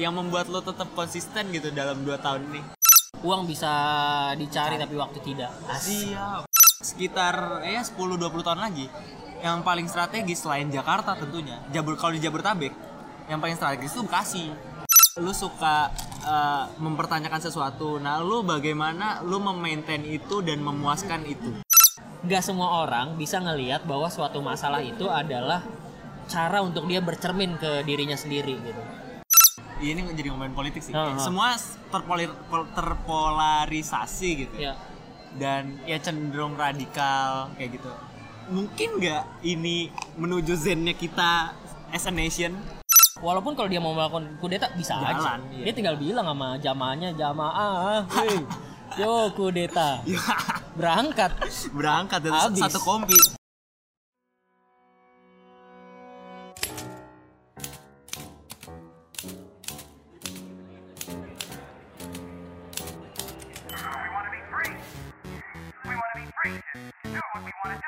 yang membuat lo tetap konsisten gitu dalam 2 tahun ini? Uang bisa dicari tapi waktu tidak. Siap. Sekitar ya 10-20 tahun lagi yang paling strategis selain Jakarta tentunya Jabur kalau di Jabodetabek yang paling strategis itu Bekasi lu suka uh, mempertanyakan sesuatu nah lu bagaimana lu memaintain itu dan memuaskan itu Gak semua orang bisa ngelihat bahwa suatu masalah itu adalah cara untuk dia bercermin ke dirinya sendiri gitu. Iya, ini jadi ngomongin politik sih Uh-huh. semua terpolir, terpolarisasi gitu Ya. dan ya cenderung radikal kayak gitu mungkin nggak ini menuju zennya kita as a nation Walaupun kalau dia mau melakukan kudeta bisa aja. Jalan, iya. Dia tinggal bilang sama jamaahnya, jamaah, yo kudeta. Ya, Berangkat. berangkat dari Habis. satu kompi You're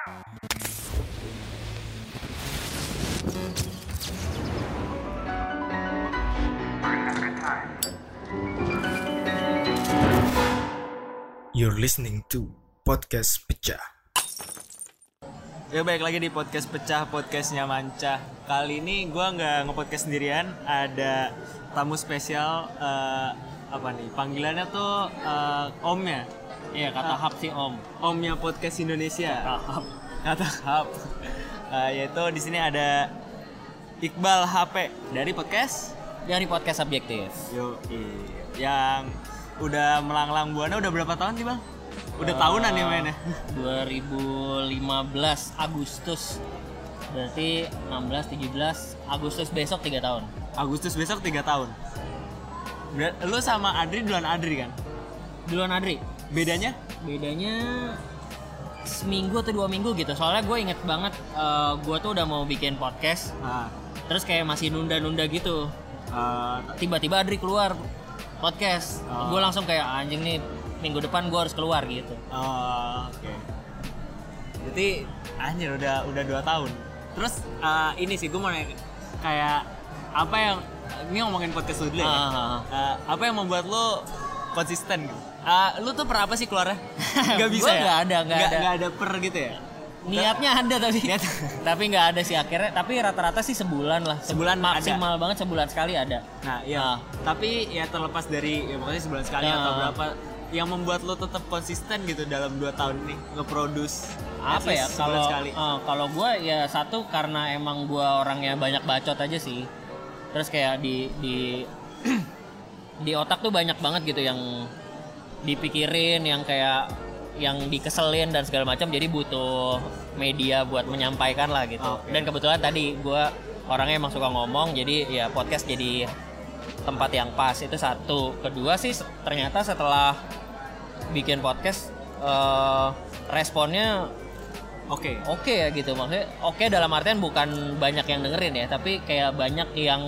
listening to Podcast Pecah. Ya baik lagi di podcast pecah podcastnya Manca. Kali ini gua nggak nge-podcast sendirian, ada tamu spesial eh, apa nih? Panggilannya tuh eh, omnya, Iya kata hap sih om. omnya podcast Indonesia. Kata hap. Eh, yaitu di sini ada Iqbal HP dari podcast Dari podcast subjektif. Yo yang udah melanglang buana udah berapa tahun sih bang? Udah tahunan ya mainnya. 2015 Agustus. Berarti 16, 17 Agustus besok 3 tahun. Agustus besok 3 tahun. Ber- lu sama Adri duluan Adri kan? Duluan Adri. Bedanya? bedanya seminggu atau dua minggu gitu soalnya gue inget banget eh, gue tuh udah mau bikin podcast Ah, terus kayak masih nunda-nunda gitu eh, tiba-tiba Adri keluar podcast Oh. gue langsung kayak anjing nih minggu depan gue harus keluar gitu oh, oke. Jadi anjir udah udah dua tahun. Terus eh, ini sih gue mau nanya kayak apa yang ini ngomongin podcast lu dulu ya? Ah, ah, ah. Eh, apa yang membuat lu konsisten gitu? Ah, lu tuh per apa sih keluarnya? Gak bisa Gua ya? nggak ada, nggak ada. nggak ada per gitu ya? niatnya ada tapi Niat. tapi nggak ada sih akhirnya tapi rata-rata sih sebulan lah Sebulan ada. maksimal banget sebulan sekali ada Nah, iya. Ah. Tapi ya terlepas dari ya pokoknya sebulan sekali Ah. atau berapa yang membuat lo tetap konsisten gitu dalam 2 tahun ini nge-produce apa ya kalau sekali. eh, kalau gue ya satu karena emang gue orangnya banyak bacot aja sih terus kayak di di di otak tuh banyak banget gitu yang dipikirin yang kayak yang dikeselin dan segala macam jadi butuh media buat menyampaikan lah gitu Oke. dan kebetulan tadi gue orangnya emang suka ngomong jadi ya podcast jadi tempat yang pas itu satu kedua sih ternyata setelah bikin podcast eh, responnya Oke. oke ya gitu maksudnya oke dalam artian bukan banyak yang dengerin ya tapi kayak banyak yang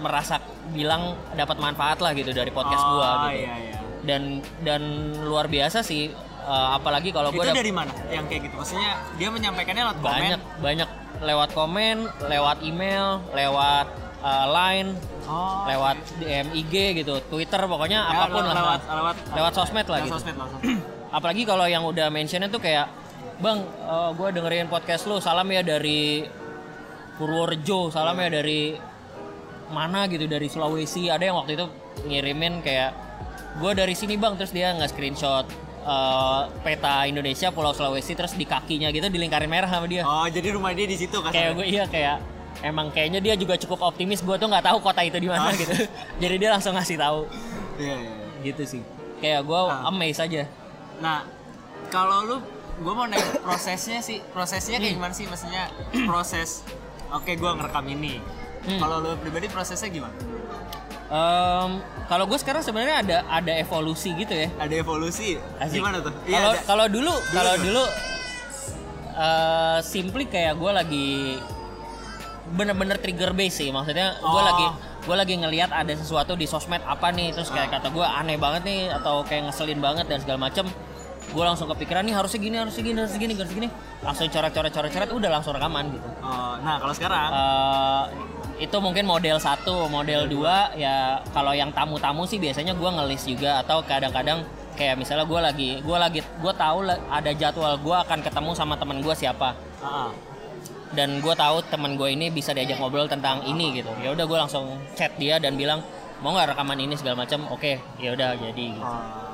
merasa bilang dapat manfaat lah gitu dari podcast oh, gua gitu iya iya. Dan dan luar biasa sih eh, apalagi kalau Itu gua dap- dari mana? Yang kayak gitu. Maksudnya dia menyampaikannya lewat komen. banyak banyak lewat komen lewat email lewat eh, line Oh. lewat DM IG gitu Twitter pokoknya Ya, apa pun lah lewat lewat lewat sosmed lah lewat gitu sosmed, lewat sosmed. apalagi kalau yang udah mentionnya tuh kayak bang gue dengerin podcast lu salam ya dari Purworejo salam ya dari mana gitu dari Sulawesi ada yang waktu itu ngirimin kayak gue dari sini bang terus dia nggak screenshot eh, peta Indonesia Pulau Sulawesi terus di kakinya gitu di lingkaran merah sama dia Oh, jadi rumah dia di situ kan? kayak gue iya kayak emang kayaknya dia juga cukup optimis gue tuh nggak tahu kota itu di mana Ah. gitu jadi dia langsung ngasih tahu Iya, iya. iya. gitu sih kayak gue Ah. amazed aja Nah, kalau lu gue mau nanya prosesnya sih, prosesnya kayak Hmm. gimana sih? Maksudnya proses Oke, gua ngerekam ini. Hmm. Kalau lu pribadi prosesnya gimana? Em, kalau gue sekarang sebenarnya ada ada evolusi gitu ya. Ada evolusi? Asik. Gimana tuh? Iya, Kalau ada. kalau dulu kalau gimana? dulu eh simply kayak gue lagi bener-bener trigger base sih maksudnya gue Oh. lagi gue lagi ngelihat ada sesuatu di sosmed apa nih terus kayak kata gue aneh banget nih atau kayak ngeselin banget dan segala macem gue langsung kepikiran nih harusnya gini harusnya gini harusnya gini harusnya gini langsung coret coret coret coret udah langsung rekaman gitu Oh, nah, kalau sekarang Eh, itu mungkin model satu model dua ya kalau yang tamu-tamu sih biasanya gue ngelis juga atau kadang-kadang kayak misalnya gue lagi gue lagi gue tahu ada jadwal gue akan ketemu sama temen gue siapa ah. dan gue tahu temen gue ini bisa diajak ngobrol tentang ini gitu ya udah gue langsung chat dia dan bilang mau nggak rekaman ini segala macam oke ya udah jadi gitu. Ah.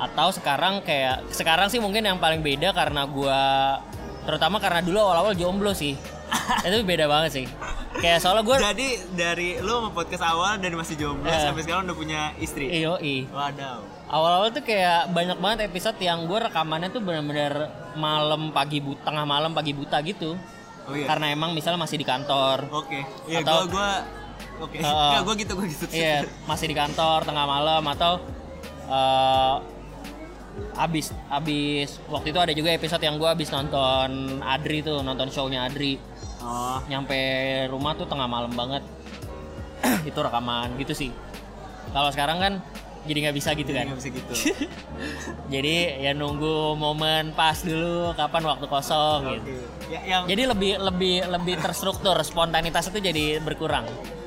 Atau sekarang kayak sekarang sih mungkin yang paling beda karena gua terutama karena dulu awal-awal jomblo sih itu beda banget sih kayak soalnya gue Jadi dari lu sama podcast awal dari masih jomblo Eh. sampai sekarang udah punya istri. iyo i Wadaw. awal-awal tuh kayak banyak banget episode yang gue rekamannya tuh bener-bener malam pagi buta tengah malam pagi buta gitu Oh iya. karena emang misalnya masih di kantor Oke. Iya, Atau- gua gua Oke. Heeh. Enggak, gua gitu, gua gitu. Iya, masih di kantor tengah malam atau eh abis abis waktu itu ada juga episode yang gue abis nonton Adri tuh nonton shownya Adri Oh. nyampe rumah tuh tengah malam banget itu rekaman gitu sih kalau sekarang kan jadi nggak bisa gitu Jadi kan nggak bisa gitu. jadi ya nunggu momen pas dulu kapan waktu kosong gitu Oke. Ya, yang jadi lebih lebih lebih terstruktur spontanitas itu jadi berkurang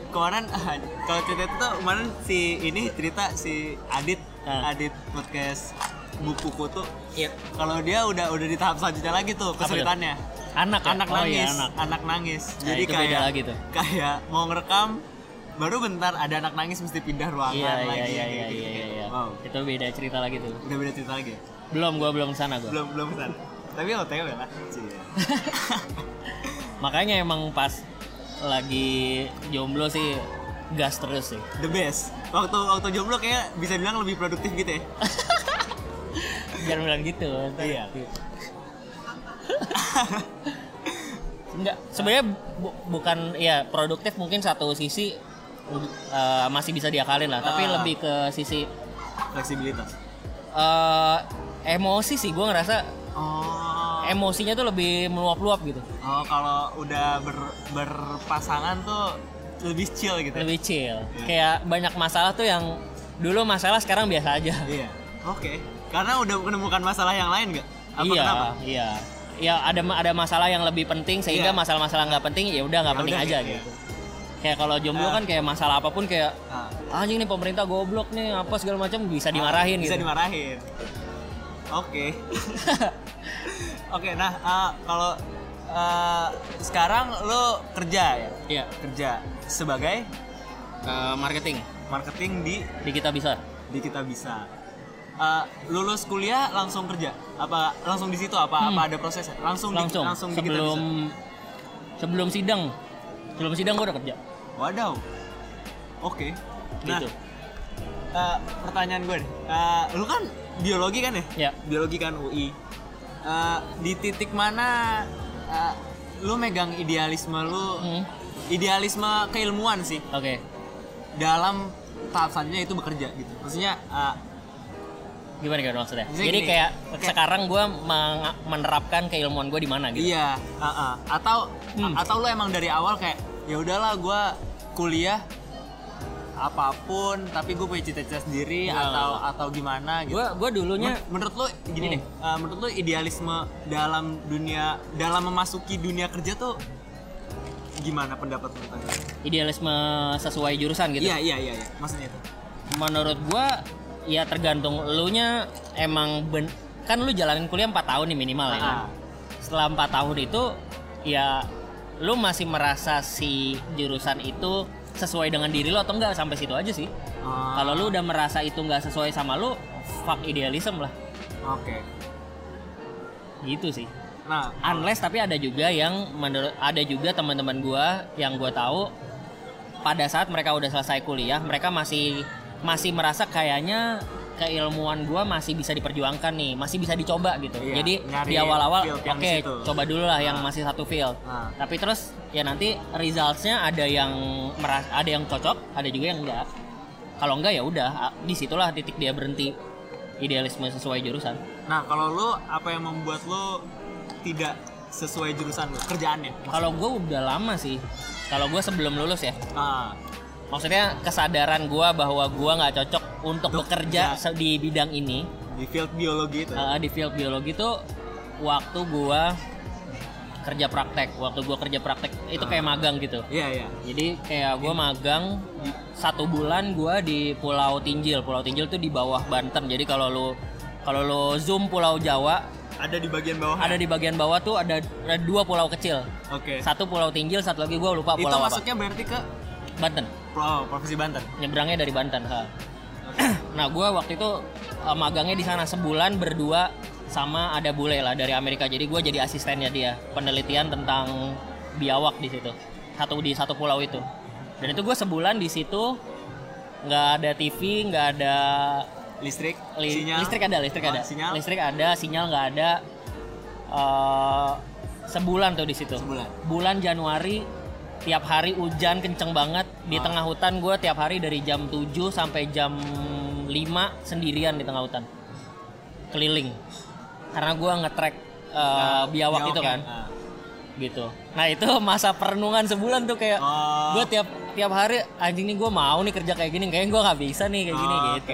kemarin kalau cerita itu tuh kemarin si ini cerita si Adit Ah. Adit podcast buku tuh Iya. kalau dia udah udah di tahap selanjutnya lagi tuh kesulitannya anak ya? anak Oh nangis iya, anak. anak nangis Nah, jadi kayak lagi tuh. kayak mau ngerekam baru bentar ada anak nangis mesti pindah ruangan Iya iya lagi iya iya gitu. iya iya. iya. wow Itu beda cerita lagi tuh. udah beda cerita lagi ya? Belum gua belum sana gua. belum belum ke sana tapi OTW lah. Makanya emang pas lagi jomblo sih gas terus sih. the best waktu waktu jomblo kayak bisa bilang lebih produktif gitu ya Jangan bilang gitu. Iya. Enggak, sebenarnya bu- bukan ya produktif mungkin satu sisi uh, masih bisa diakalin lah, tapi Ah. lebih ke sisi fleksibilitas uh, emosi sih gua ngerasa oh emosinya tuh lebih meluap-luap gitu. Oh, kalau udah ber, berpasangan tuh lebih chill gitu. ya? Lebih chill. Iya. Kayak banyak masalah tuh yang dulu masalah sekarang biasa aja. Iya. Oke. Karena udah menemukan masalah yang lain nggak? Apa iya, kenapa? iya. Ya ada ada masalah yang lebih penting sehingga Iya. masalah-masalah nggak penting ya udah nggak Ya penting aja iya. gitu. Kayak kalau jomblo Ah. kan kayak masalah apa pun kayak Ah, anjing nih pemerintah goblok nih apa segala macam bisa dimarahin bisa gitu. dimarahin. Oke. Oke, nah ah, kalau ah, sekarang lo kerja ya? Iya. Kerja sebagai Eh, marketing marketing di di kita bisa. di kita bisa. Ah, lulus kuliah langsung kerja? Apa langsung di situ? Apa Hmm. apa ada prosesnya? Langsung Langsung, langsung di kita sebelum sebelum sidang. Sebelum sidang gua udah kerja. Wadaw. Oke. Nah, Gitu. eh, pertanyaan gue nih. Eh, lu kan biologi kan ya? Ya. Biologi kan UI. Eh, di titik mana eh, lu megang idealisme lu, Hmm. idealisme keilmuan sih Oke. dalam tahap selanjutnya itu bekerja gitu. Maksudnya eh, Gimana gimana maksudnya? Maksudnya Jadi gini, kayak, kayak- sekarang meng- menerapkan keilmuan gua di mana gitu. iya, ah, ah. atau Hmm. atau lu emang dari awal kayak ya udahlah gue kuliah apa pun tapi gue punya cita-cita sendiri Enggak, atau atau gimana gitu. Gua gua dulunya Men- menurut lo gini Hmm. deh, uh, menurut lo idealisme dalam dunia dalam memasuki dunia kerja tuh gimana pendapat lo tentang itu? idealisme sesuai jurusan gitu. Iya iya iya iya, maksudnya itu. Menurut gua ya tergantung lu nya emang ben kan lu jalanin kuliah 4 tahun nih minimal ya kan. Ah. Setelah 4 tahun itu ya lu masih merasa si jurusan itu sesuai dengan diri lo atau enggak sampai situ aja sih. Ah, Kalau lu udah merasa itu nggak sesuai sama lu, fuck idealism lah. Oke. Gitu sih. Nah, Unless tapi ada juga yang menurut ada juga teman-teman gua yang gua tahu pada saat mereka udah selesai kuliah, mereka masih masih merasa kayaknya keilmuan gua masih bisa diperjuangkan nih, masih bisa dicoba gitu. Iya, Jadi di awal-awal oke, situ. coba dulu lah yang Nah. masih satu field. Nah. Tapi terus ya nanti resultsnya ada yang meras ada yang cocok, ada juga yang enggak. Kalau enggak ya udah, di situlah titik dia berhenti idealisme sesuai jurusan. nah kalau lo apa yang membuat lo tidak sesuai jurusan lo kerjaannya? Kalau gue udah lama sih. Kalau gue sebelum lulus ya. Ah, Maksudnya kesadaran gue bahwa gue nggak cocok untuk bekerja kerja. se- di bidang ini di field biologi itu. uh, di field biologi tuh waktu gue kerja praktek. Waktu gue kerja praktek itu kayak magang gitu. Iya iya. Jadi kayak gue magang satu bulan gue di Pulau Tinjil. Pulau Tinjil tuh di bawah Banten. Jadi kalau lu kalau lu zoom Pulau Jawa Ada di bagian bawah. ada di bagian bawah tuh ada, ada dua pulau kecil. Oke. Satu Pulau Tinjil, satu lagi gue lupa Itu pulau apa. masuknya berarti ke Banten. Oh, provinsi Banten. Nyebrangnya dari Banten. Ha. nah gue waktu itu eh, magangnya di sana sebulan berdua sama ada bule lah dari Amerika. Jadi gue jadi asistennya dia penelitian tentang biawak di situ. Satu di satu pulau itu. Dan itu gue sebulan di situ nggak ada TV, nggak ada Listrik, Li- sinyal. listrik ada listrik Oh, ada Sinyal. listrik ada sinyal nggak ada Eh, sebulan tuh di situ Sebulan. bulan Januari tiap hari hujan kenceng banget di Ah. tengah hutan gue tiap hari dari jam 7 sampai jam 5 sendirian di tengah hutan keliling karena gue nge-track eh, Nah, biawak itu biawaknya. kan Ah. gitu nah itu masa perenungan sebulan tuh kayak Oh. gue tiap tiap hari anjing nih gue mau nih kerja kayak gini kayaknya gue nggak bisa nih kayak gini Oh, gitu.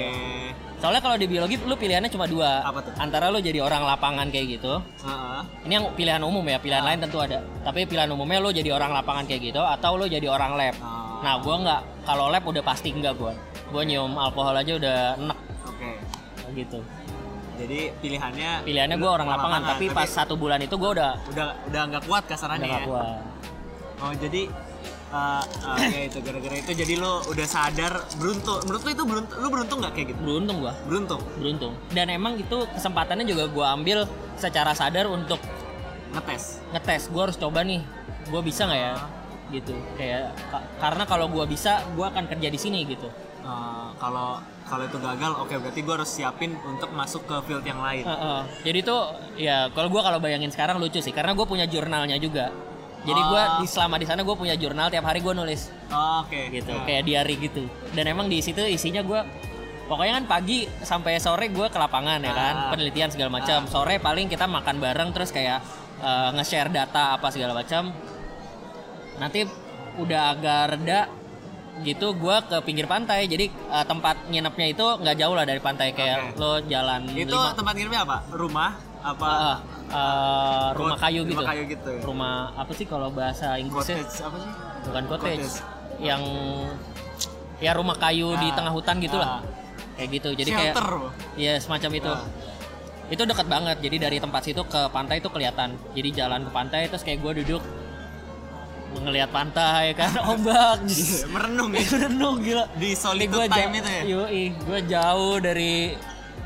Soalnya kalau di biologi lu pilihannya cuma dua. Apa tuh? Antara lu jadi orang lapangan kayak gitu. Heeh. Ini yang pilihan umum ya, pilihan lain tentu ada. Tapi pilihan umumnya lu jadi orang lapangan kayak gitu atau lu jadi orang lab. Oh. Nah, gua nggak kalau lab udah pasti enggak gua. Gua nyium alkohol aja udah enek Oke. gitu. Jadi pilihannya Pilihannya gua orang lapangan, tapi pas satu bulan itu gua udah udah udah nggak kuat udah kasarannya nggak ya. kuat. Oh jadi uh, uh, ya itu gara-gara itu jadi lo udah sadar beruntung. Menurut lo itu beruntung? Lu beruntung nggak kayak gitu? Beruntung gua, Beruntung. beruntung. Dan emang itu kesempatannya juga gua ambil secara sadar untuk Ngetes. ngetes gue harus coba nih gue bisa nggak ya gitu kayak ka- karena kalau gue bisa gue akan kerja di sini gitu Uh, kalau kalau itu gagal, oke berarti gue harus siapin untuk masuk ke field yang lain. Heeh. jadi tuh ya kalau gue kalau bayangin sekarang lucu sih karena gue punya jurnalnya juga jadi gue Oh. di selama di sana gue punya jurnal tiap hari gue nulis Oh, oke. gitu Nah, kayak diary gitu dan emang di situ isinya gue pokoknya kan pagi sampai sore gue ke lapangan ya kan Ah. penelitian segala macam sore paling kita makan bareng terus kayak eh, nge-share data apa segala macam nanti udah agak reda gitu gue ke pinggir pantai jadi eh, tempat nginepnya itu nggak jauh lah dari pantai kayak Oke. lo jalan Itu lima- tempat nginepnya apa? Rumah? Apa? Ah, eh, rumah kayu gitu Rumah kayu gitu. ya? rumah apa sih kalau bahasa Inggrisnya Cottage apa sih? bukan cottage, Cottage. yang ya rumah kayu di Ah. tengah hutan gitulah Ah. kayak gitu jadi kayak Shelter. ya semacam itu Ah. itu dekat banget jadi dari tempat situ ke pantai itu kelihatan jadi jalan ke pantai terus kayak gue duduk ngelihat pantai kan ombak Merenung ya. renung gila Di gua time itu ya? yoi, gue jauh dari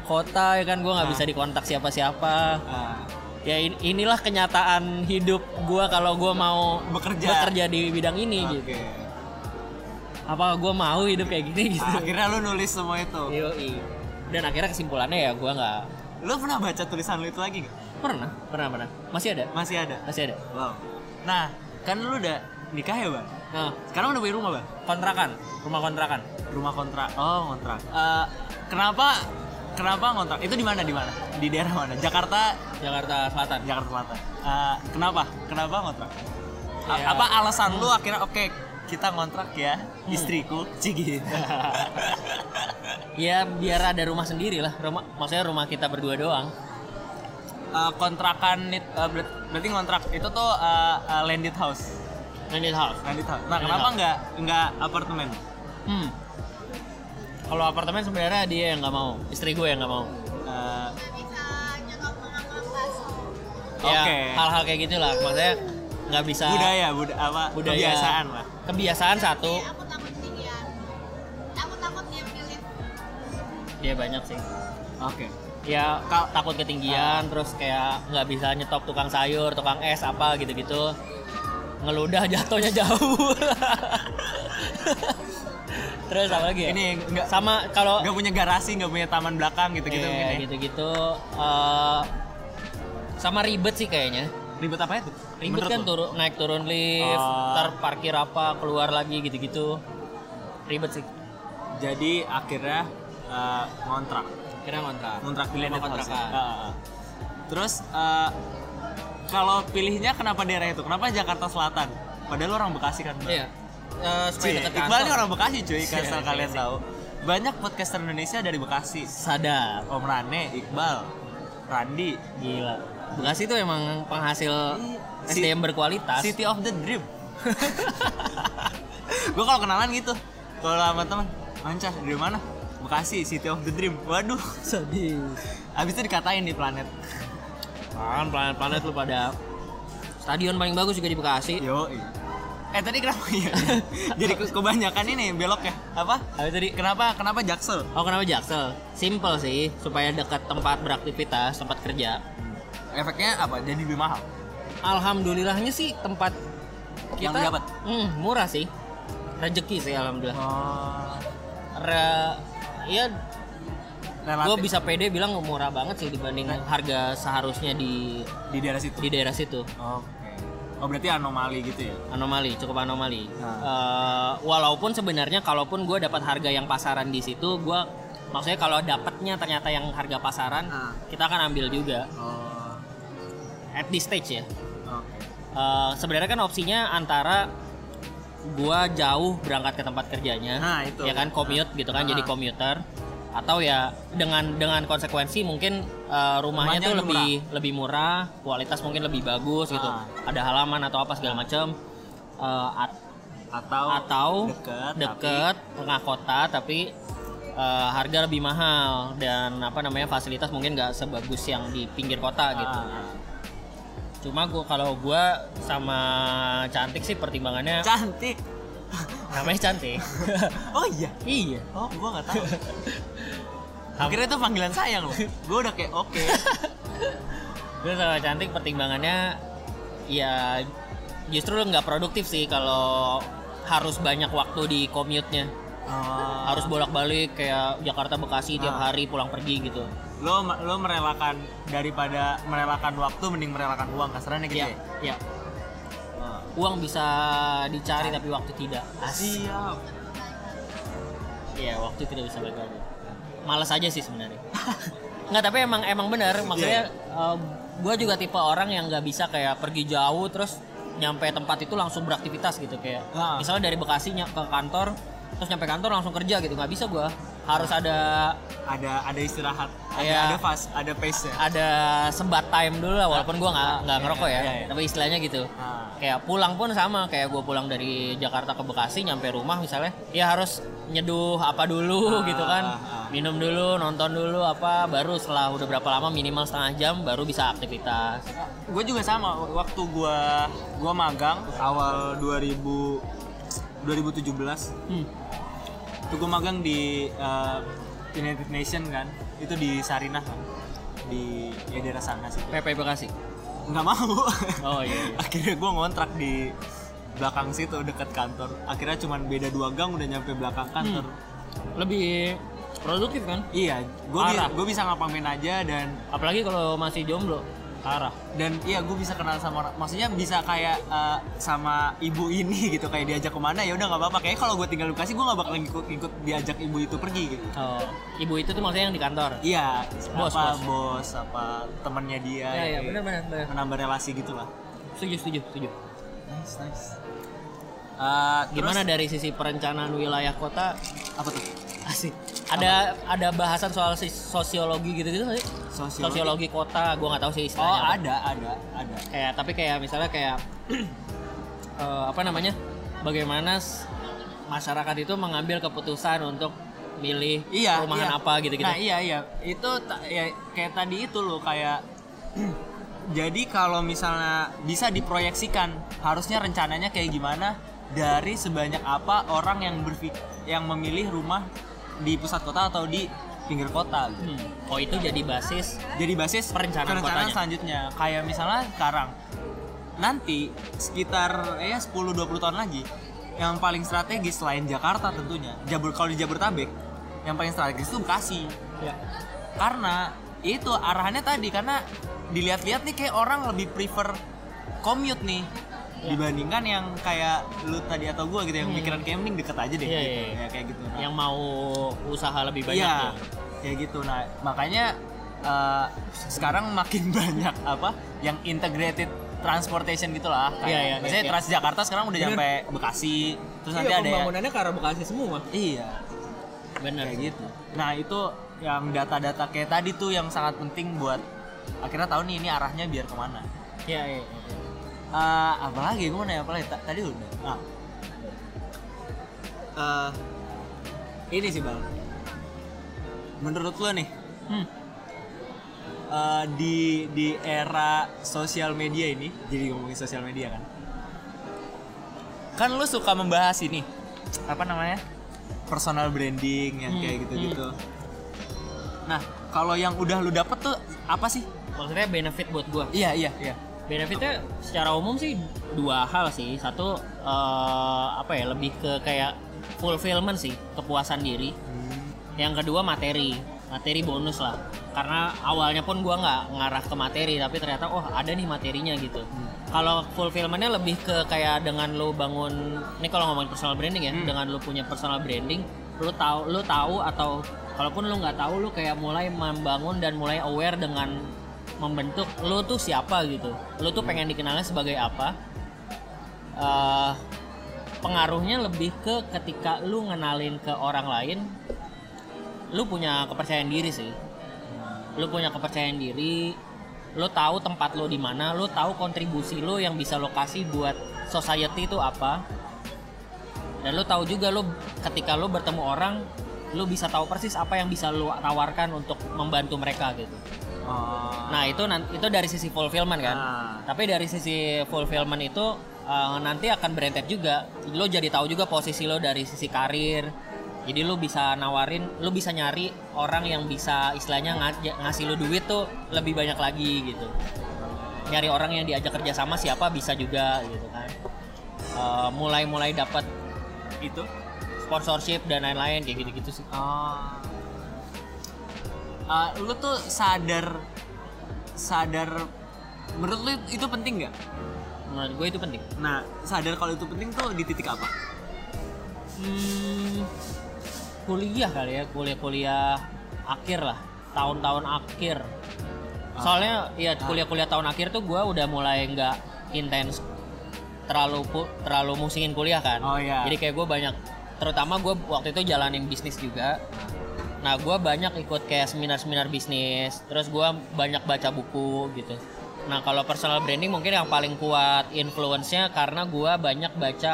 kota ya kan gue nggak bisa dikontak siapa-siapa Ah, ya in- inilah kenyataan hidup gue kalau gue mau Bekerja. bekerja di bidang ini Oke. gitu apa gue mau hidup kayak gini gitu Ah, akhirnya lu nulis semua itu. Yoi. dan akhirnya kesimpulannya ya gue nggak Lu pernah baca tulisan lu itu lagi gak? pernah pernah pernah masih ada Masih ada. masih ada Wow. Nah, kan lu udah nikah ya, Bang? nah Sekarang udah punya rumah, Bang? kontrakan rumah kontrakan Rumah kontrak. Oh, kontrak. Eh, kenapa kenapa kontrak? Itu di mana di mana? Di daerah mana? Jakarta, Jakarta Selatan Jakarta Selatan. Eh, kenapa? Kenapa kontrak? A- Ya. Apa alasan lu akhirnya oke kita ngontrak ya istriku Cigi ya biar ada rumah sendiri lah rumah maksudnya rumah kita berdua doang Eh, kontrakan ber- berarti ngontrak itu tuh eh, eh, landed house landed house landed house nah Landed kenapa house. nggak nggak apartemen hmm kalau apartemen sebenarnya dia yang nggak mau. Istri gue yang nggak mau. Eh, ya Oke. hal-hal kayak gitulah. Maksudnya nggak bisa budaya buda apa budaya. kebiasaan lah. Kebiasaan satu. Aku takut ketinggian aku takut dia pilih. Ya banyak sih. Oke. Ya Kal- takut ketinggian terus kayak nggak bisa nyetop tukang sayur tukang es apa gitu-gitu. Ngeludah jatuhnya jauh terus apa lagi ya? ini nggak sama kalau nggak punya garasi nggak punya taman belakang gitu gitu Iya, ya. gitu-gitu. Eh, sama ribet sih kayaknya. Ribet apa itu ribet Menurut kan turun naik turun lift ntar parkir apa keluar lagi gitu-gitu. Ribet sih. Jadi akhirnya eh, ngontrak. Kira ngontrak. Ngontrak house ya? ah, ah. terus eh, kalau pilihnya kenapa daerah itu? Kenapa Jakarta Selatan? Padahal lu orang Bekasi kan iya Supaya deket Iqbal ini orang Bekasi cuy, Iya, asal iya, kalian iya. tahu. Banyak podcaster Indonesia dari Bekasi. sadar Om Rane, Iqbal, Randi, gila Bekasi itu emang penghasil Si- SDM berkualitas. City of the Dream. gue kalau kenalan gitu. Kalau sama teman, Mancar dari mana? Bekasi, City of the Dream. Waduh, sedih. abis itu dikatain di planet. Kan planet-planet lu pada stadion paling bagus juga di Bekasi. Yo. Eh tadi kenapa ya? Jadi ke- kebanyakan ini belok ya? Apa? Apa tadi? Kenapa kenapa Jaksel? Oh kenapa Jaksel? Simple sih, supaya dekat tempat beraktivitas, tempat kerja. Efeknya apa? Jadi lebih mahal. Alhamdulillahnya sih tempat Yang kita dapat? Hmm, murah sih. Rezeki sih alhamdulillah. Oh. Re, ya gue bisa pede bilang murah banget sih dibanding harga seharusnya di di daerah situ. di daerah situ. Oke. Oh berarti anomali gitu ya? Anomali, cukup anomali. Nah. Eh, walaupun sebenarnya kalaupun gue dapat harga yang pasaran di situ, gue maksudnya kalau dapatnya ternyata yang harga pasaran, Ah. kita akan ambil juga Oh. at this stage ya. Oke. Eh, sebenarnya kan opsinya antara gua jauh berangkat ke tempat kerjanya, Nah, itu. ya kan commute gitu kan, Ah. jadi komuter, atau ya dengan dengan konsekuensi mungkin eh, rumahnya Rumahnya tuh lebih lebih lebih murah, kualitas mungkin lebih bagus gitu, Ah. ada halaman atau apa segala macam, Eh, at- Atau atau deket, deket tengah kota tapi eh, harga lebih mahal dan apa namanya fasilitas mungkin nggak sebagus yang di pinggir kota tapi- gitu. Ah. Cuma gua kalau gua sama cantik sih pertimbangannya Cantik. namanya cantik. Oh iya. iya. Oh, gua nggak tahu. Akhirnya itu panggilan sayang loh. Gua udah kayak oke. Terus sama cantik pertimbangannya ya justru nggak produktif sih kalau harus banyak waktu di commute-nya. Oh. Harus bolak-balik kayak Jakarta Bekasi tiap Ah. hari pulang pergi gitu. lo lo merelakan daripada merelakan waktu mending merelakan uang kasarnya gitu Iya, ya. Oh. Uang bisa dicari tapi waktu tidak. Siap. Iya, waktu tidak bisa balik lagi. Males aja sih sebenarnya. Nggak, tapi emang emang benar. Maksudnya gue juga tipe orang yang nggak bisa kayak pergi jauh terus nyampe tempat itu langsung beraktivitas gitu kayak. Ah. Misalnya dari Bekasi ke kantor, terus nyampe kantor langsung kerja gitu. Nggak bisa gue. Harus ada Ada ada istirahat, ada Iya. ada fast, ada pace ya. ada sebat time dulu lah walaupun gue nggak nggak Iya, ngerokok ya. iya, iya. Tapi istilahnya gitu. Ah. Kayak pulang pun sama kayak gue pulang dari Jakarta ke Bekasi nyampe rumah misalnya ya harus nyeduh apa dulu Ah, gitu kan ah. minum dulu nonton dulu apa baru setelah udah berapa lama minimal setengah jam baru bisa aktivitas gue juga sama waktu gua gua magang awal 2000 2017 hmm. itu gue magang di uh, United Nation kan. Itu di Sarinah kan. Di ya daerah sana sih. PP Bekasi? Nggak mau. Oh iya, iya. akhirnya gue ngontrak di belakang situ dekat kantor. Akhirnya cuman beda dua gang udah nyampe belakang kantor. Lebih produktif kan? Iya gue gue bisa ngapain aja dan apalagi kalau masih jomblo parah. Dan iya gue bisa kenal sama orang maksudnya bisa kayak uh, sama ibu ini gitu kayak diajak ke mana ya udah nggak apa-apa. Kayak kalau gue tinggal di Bekasi gue nggak bakal ngikut ngikut diajak ibu itu pergi gitu. Oh, ibu itu tuh maksudnya yang di kantor? Iya Bos, apa bos. bos apa temannya dia Iya, iya, kayak benar, benar, benar. menambah relasi gitu lah setuju setuju setuju. Nice nice. Uh, gimana terus, dari sisi perencanaan wilayah kota? Apa tuh? Asik ada ada bahasan soal si- sosiologi gitu gitu sih Sosiologi? sosiologi kota gue nggak tahu sih oh istilahnya apa. ada ada ada kayak tapi kayak misalnya kayak eh, apa namanya bagaimana masyarakat itu mengambil keputusan untuk milih iya perumahan iya. apa gitu gitu nah iya iya itu ya kayak tadi itu loh kayak jadi kalau misalnya bisa diproyeksikan harusnya rencananya kayak gimana dari sebanyak apa orang yang berfik yang memilih rumah di pusat kota atau di pinggir kota gitu. Hmm. oh itu jadi basis jadi basis Perencanaan kotanya. selanjutnya kayak misalnya sekarang nanti sekitar ya 10-20 tahun lagi yang paling strategis selain Jakarta tentunya Jabur kalau di Jabodetabek yang paling strategis itu Bekasi ya karena itu arahannya tadi karena dilihat-lihat nih kayak orang lebih prefer commute nih Ya. dibandingkan yang kayak lu tadi atau gua gitu yang Hmm. pikiran camping deket aja deh Iya, gitu. iya, iya. ya kayak gitu Nah, yang mau usaha lebih banyak Iya, tuh. kayak gitu. Nah, makanya eh, sekarang makin banyak apa yang integrated transportation gitulah. Kayak, Iya, iya, misalnya iya, iya. Transjakarta sekarang udah nyampe Bekasi, terus nanti ada yang ke arah Bekasi semua iya, benar kayak gitu. Nah, itu yang data-data kayak tadi tuh yang sangat penting buat akhirnya tahu nih ini arahnya biar ke mana Iya, iya. iya. Eh, apalagi gue mau nanya apalagi Ta- tadi udah. Ah. Eh, ini sih bang. Menurut lo nih Hmm. eh, di di era sosial media ini jadi ngomongin sosial media kan kan lu suka membahas ini apa namanya personal branding yang kayak Hmm, gitu-gitu nah kalau yang udah lu dapet tuh apa sih? Maksudnya benefit buat gua. iya iya iya Benefitnya secara umum sih dua hal sih. Satu eh, apa ya lebih ke kayak fulfillment sih, kepuasan diri. Yang kedua materi, materi bonus lah. Karena awalnya pun gua nggak ngarah ke materi, tapi ternyata oh ada nih materinya gitu. Kalau fulfillmentnya lebih ke kayak dengan lo bangun, ini kalau ngomongin personal branding ya, dengan lo punya personal branding, lo tahu lo tahu atau kalaupun lo nggak tahu lo kayak mulai membangun dan mulai aware dengan membentuk lo tuh siapa gitu, lo tuh pengen dikenalnya sebagai apa. Eh, pengaruhnya lebih ke ketika lu ngenalin ke orang lain lu punya kepercayaan diri sih. Lu punya kepercayaan diri lu tahu tempat lu di mana lu tahu kontribusi lu yang bisa lo kasih buat society itu apa. Dan lu tahu juga lu ketika lu bertemu orang lu bisa tahu persis apa yang bisa lu tawarkan untuk membantu mereka gitu Oh. Nah itu itu dari sisi fulfillment kan. Ah. Tapi dari sisi fulfillment itu uh, nanti akan berentet juga. Lo jadi tahu juga posisi lo dari sisi karir. Jadi lo bisa nawarin, lo bisa nyari orang yang bisa istilahnya nga- ngasih lo duit tuh lebih banyak lagi gitu. Nyari orang yang diajak kerja sama siapa bisa juga gitu kan. Uh, mulai-mulai dapat itu sponsorship dan lain-lain kayak gitu-gitu sih. Oh. Eh, lu tuh sadar sadar menurut lu itu penting nggak? Menurut gue itu penting. Nah, sadar kalau itu penting tuh di titik apa? Hmm, kuliah kali ya, kuliah-kuliah akhir lah, tahun-tahun akhir. Soalnya ya kuliah-kuliah tahun akhir tuh gue udah mulai nggak intens terlalu terlalu musingin kuliah kan. Oh, iya. Jadi kayak gue banyak, terutama gue waktu itu jalanin bisnis juga. Nah gue banyak ikut kayak seminar-seminar bisnis, terus gue banyak baca buku gitu. Nah kalau personal branding mungkin yang paling kuat influence-nya karena gue banyak baca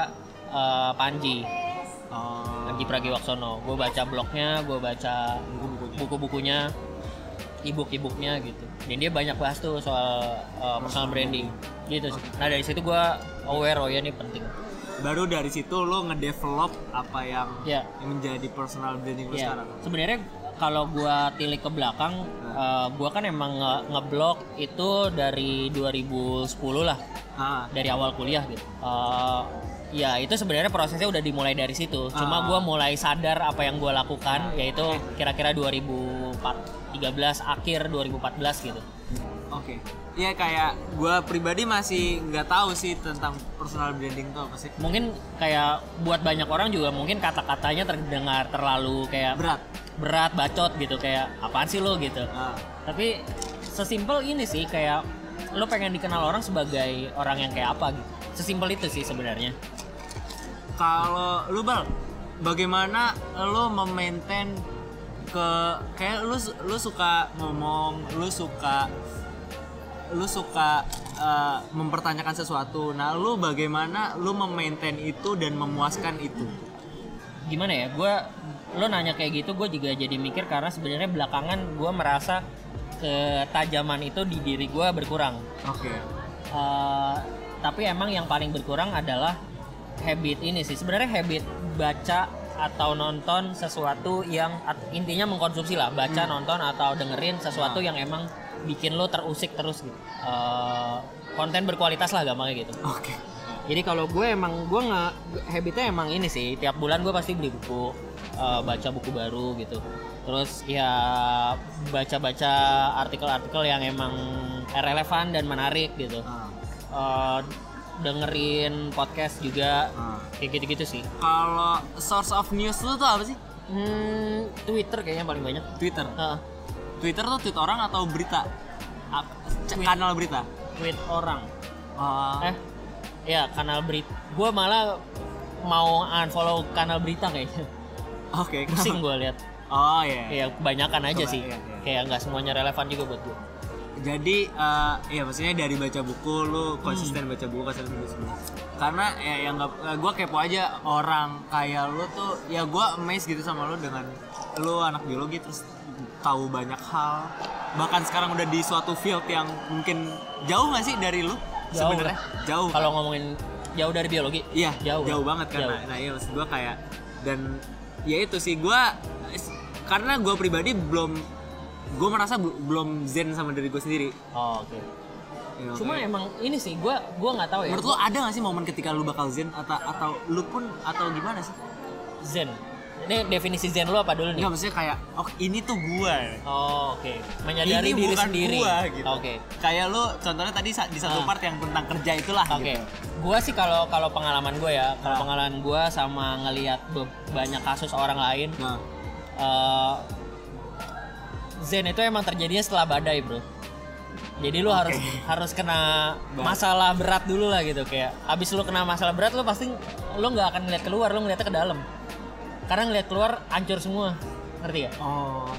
eh, Panji. Oh. Panji Pragiwaksono. Gue baca blognya, gue baca buku-bukunya, e-book-e-booknya gitu. Dan dia banyak bahas tuh soal uh, personal branding gitu sih. Nah dari situ gue aware oh ya ini penting. Baru dari situ lu ngedevelop apa yang Ya. yang menjadi personal branding lu Ya, sekarang. sebenarnya kalau gua tilik ke belakang, eh, gua kan emang nge- ngeblok itu dari 2010 lah, Ah. dari awal kuliah gitu. Eh, ya itu sebenarnya prosesnya udah dimulai dari situ. Cuma Ah. gua mulai sadar apa yang gua lakukan, yaitu kira-kira 2013 akhir 2014 gitu. Oke. Iya kayak gua pribadi masih nggak tahu sih tentang personal branding itu apa sih. Mungkin kayak buat banyak orang juga mungkin kata-katanya terdengar terlalu kayak Berat. berat, bacot gitu kayak apaan sih lo gitu. Ah. tapi sesimpel ini sih kayak lo pengen dikenal orang sebagai orang yang kayak apa gitu sesimpel itu sih sebenarnya Kalau lu bal, bagaimana lu memaintain ke kayak lu lu suka ngomong, lu suka lu suka eh, mempertanyakan sesuatu. Nah, lu bagaimana lu memaintain itu dan memuaskan itu? gimana ya gue lo nanya kayak gitu gue juga jadi mikir karena sebenarnya belakangan gue merasa ketajaman itu di diri gue berkurang Oke. Eh, tapi emang yang paling berkurang adalah habit ini sih sebenarnya habit baca atau nonton sesuatu yang intinya mengkonsumsi lah baca nonton atau dengerin sesuatu yang emang bikin lo terusik terus gitu Eh, konten berkualitas lah gampangnya gitu Oke. jadi kalau gue emang gue nggak habitnya emang ini sih tiap bulan gue pasti beli buku eh, baca buku baru gitu terus ya baca-baca artikel-artikel yang emang relevan dan menarik gitu Ah, Eh, dengerin podcast juga ah. kayak gitu-gitu sih Kalau source of news lu tuh apa sih? hmm, Twitter kayaknya paling banyak Twitter. Heeh, Twitter tuh tweet orang atau berita? C- Kanal berita. tweet orang Oh. eh ya kanal berita gue malah mau unfollow kanal berita kayaknya Oke. pusing gue lihat Oh iya. ya kebanyakan aja sih iya, iya. kayak nggak semuanya relevan juga buat gue jadi eh, ya maksudnya dari baca buku lu konsisten Hmm. baca buku konsisten baca buku karena ya yang nggak gue kepo aja orang kayak lu tuh ya gue amazed gitu sama lu dengan lu anak biologi terus tahu banyak hal bahkan sekarang udah di suatu field yang mungkin jauh nggak sih dari lu sebenarnya jauh Kalau ngomongin jauh dari biologi, Iya, jauh, jauh, banget kan. Jauh. Nah, iya maksud gue kayak dan ya itu sih gue karena gue pribadi belum gue merasa bel- belum zen sama diri gue sendiri. Oh, oke. Ya, Cuma kayak- emang ini sih, gua gua nggak tahu ya. menurut lo ada gak sih momen ketika lu bakal zen atau atau lu pun atau gimana sih? Zen. Ini definisi Zen lu apa dulu nih? Enggak maksudnya kayak oh ini tuh gue. Oh, oke. Menyadari ini diri bukan sendiri. gua gitu. Oke. Kayak lu contohnya tadi di satu Ah. part yang tentang kerja itulah Oke, gitu. gua sih kalau kalau pengalaman gue ya, kalau Ah. pengalaman gua sama ngelihat banyak kasus orang lain, Nah, eh, Zen itu emang terjadinya setelah badai, bro. Jadi lu harus harus kena masalah berat dulu lah gitu kayak. Abis lu kena masalah berat, lu pasti lu nggak akan ngeliat keluar, lu ngeliatnya ke dalam. Karena ngeliat keluar hancur semua, ngerti gak? oh.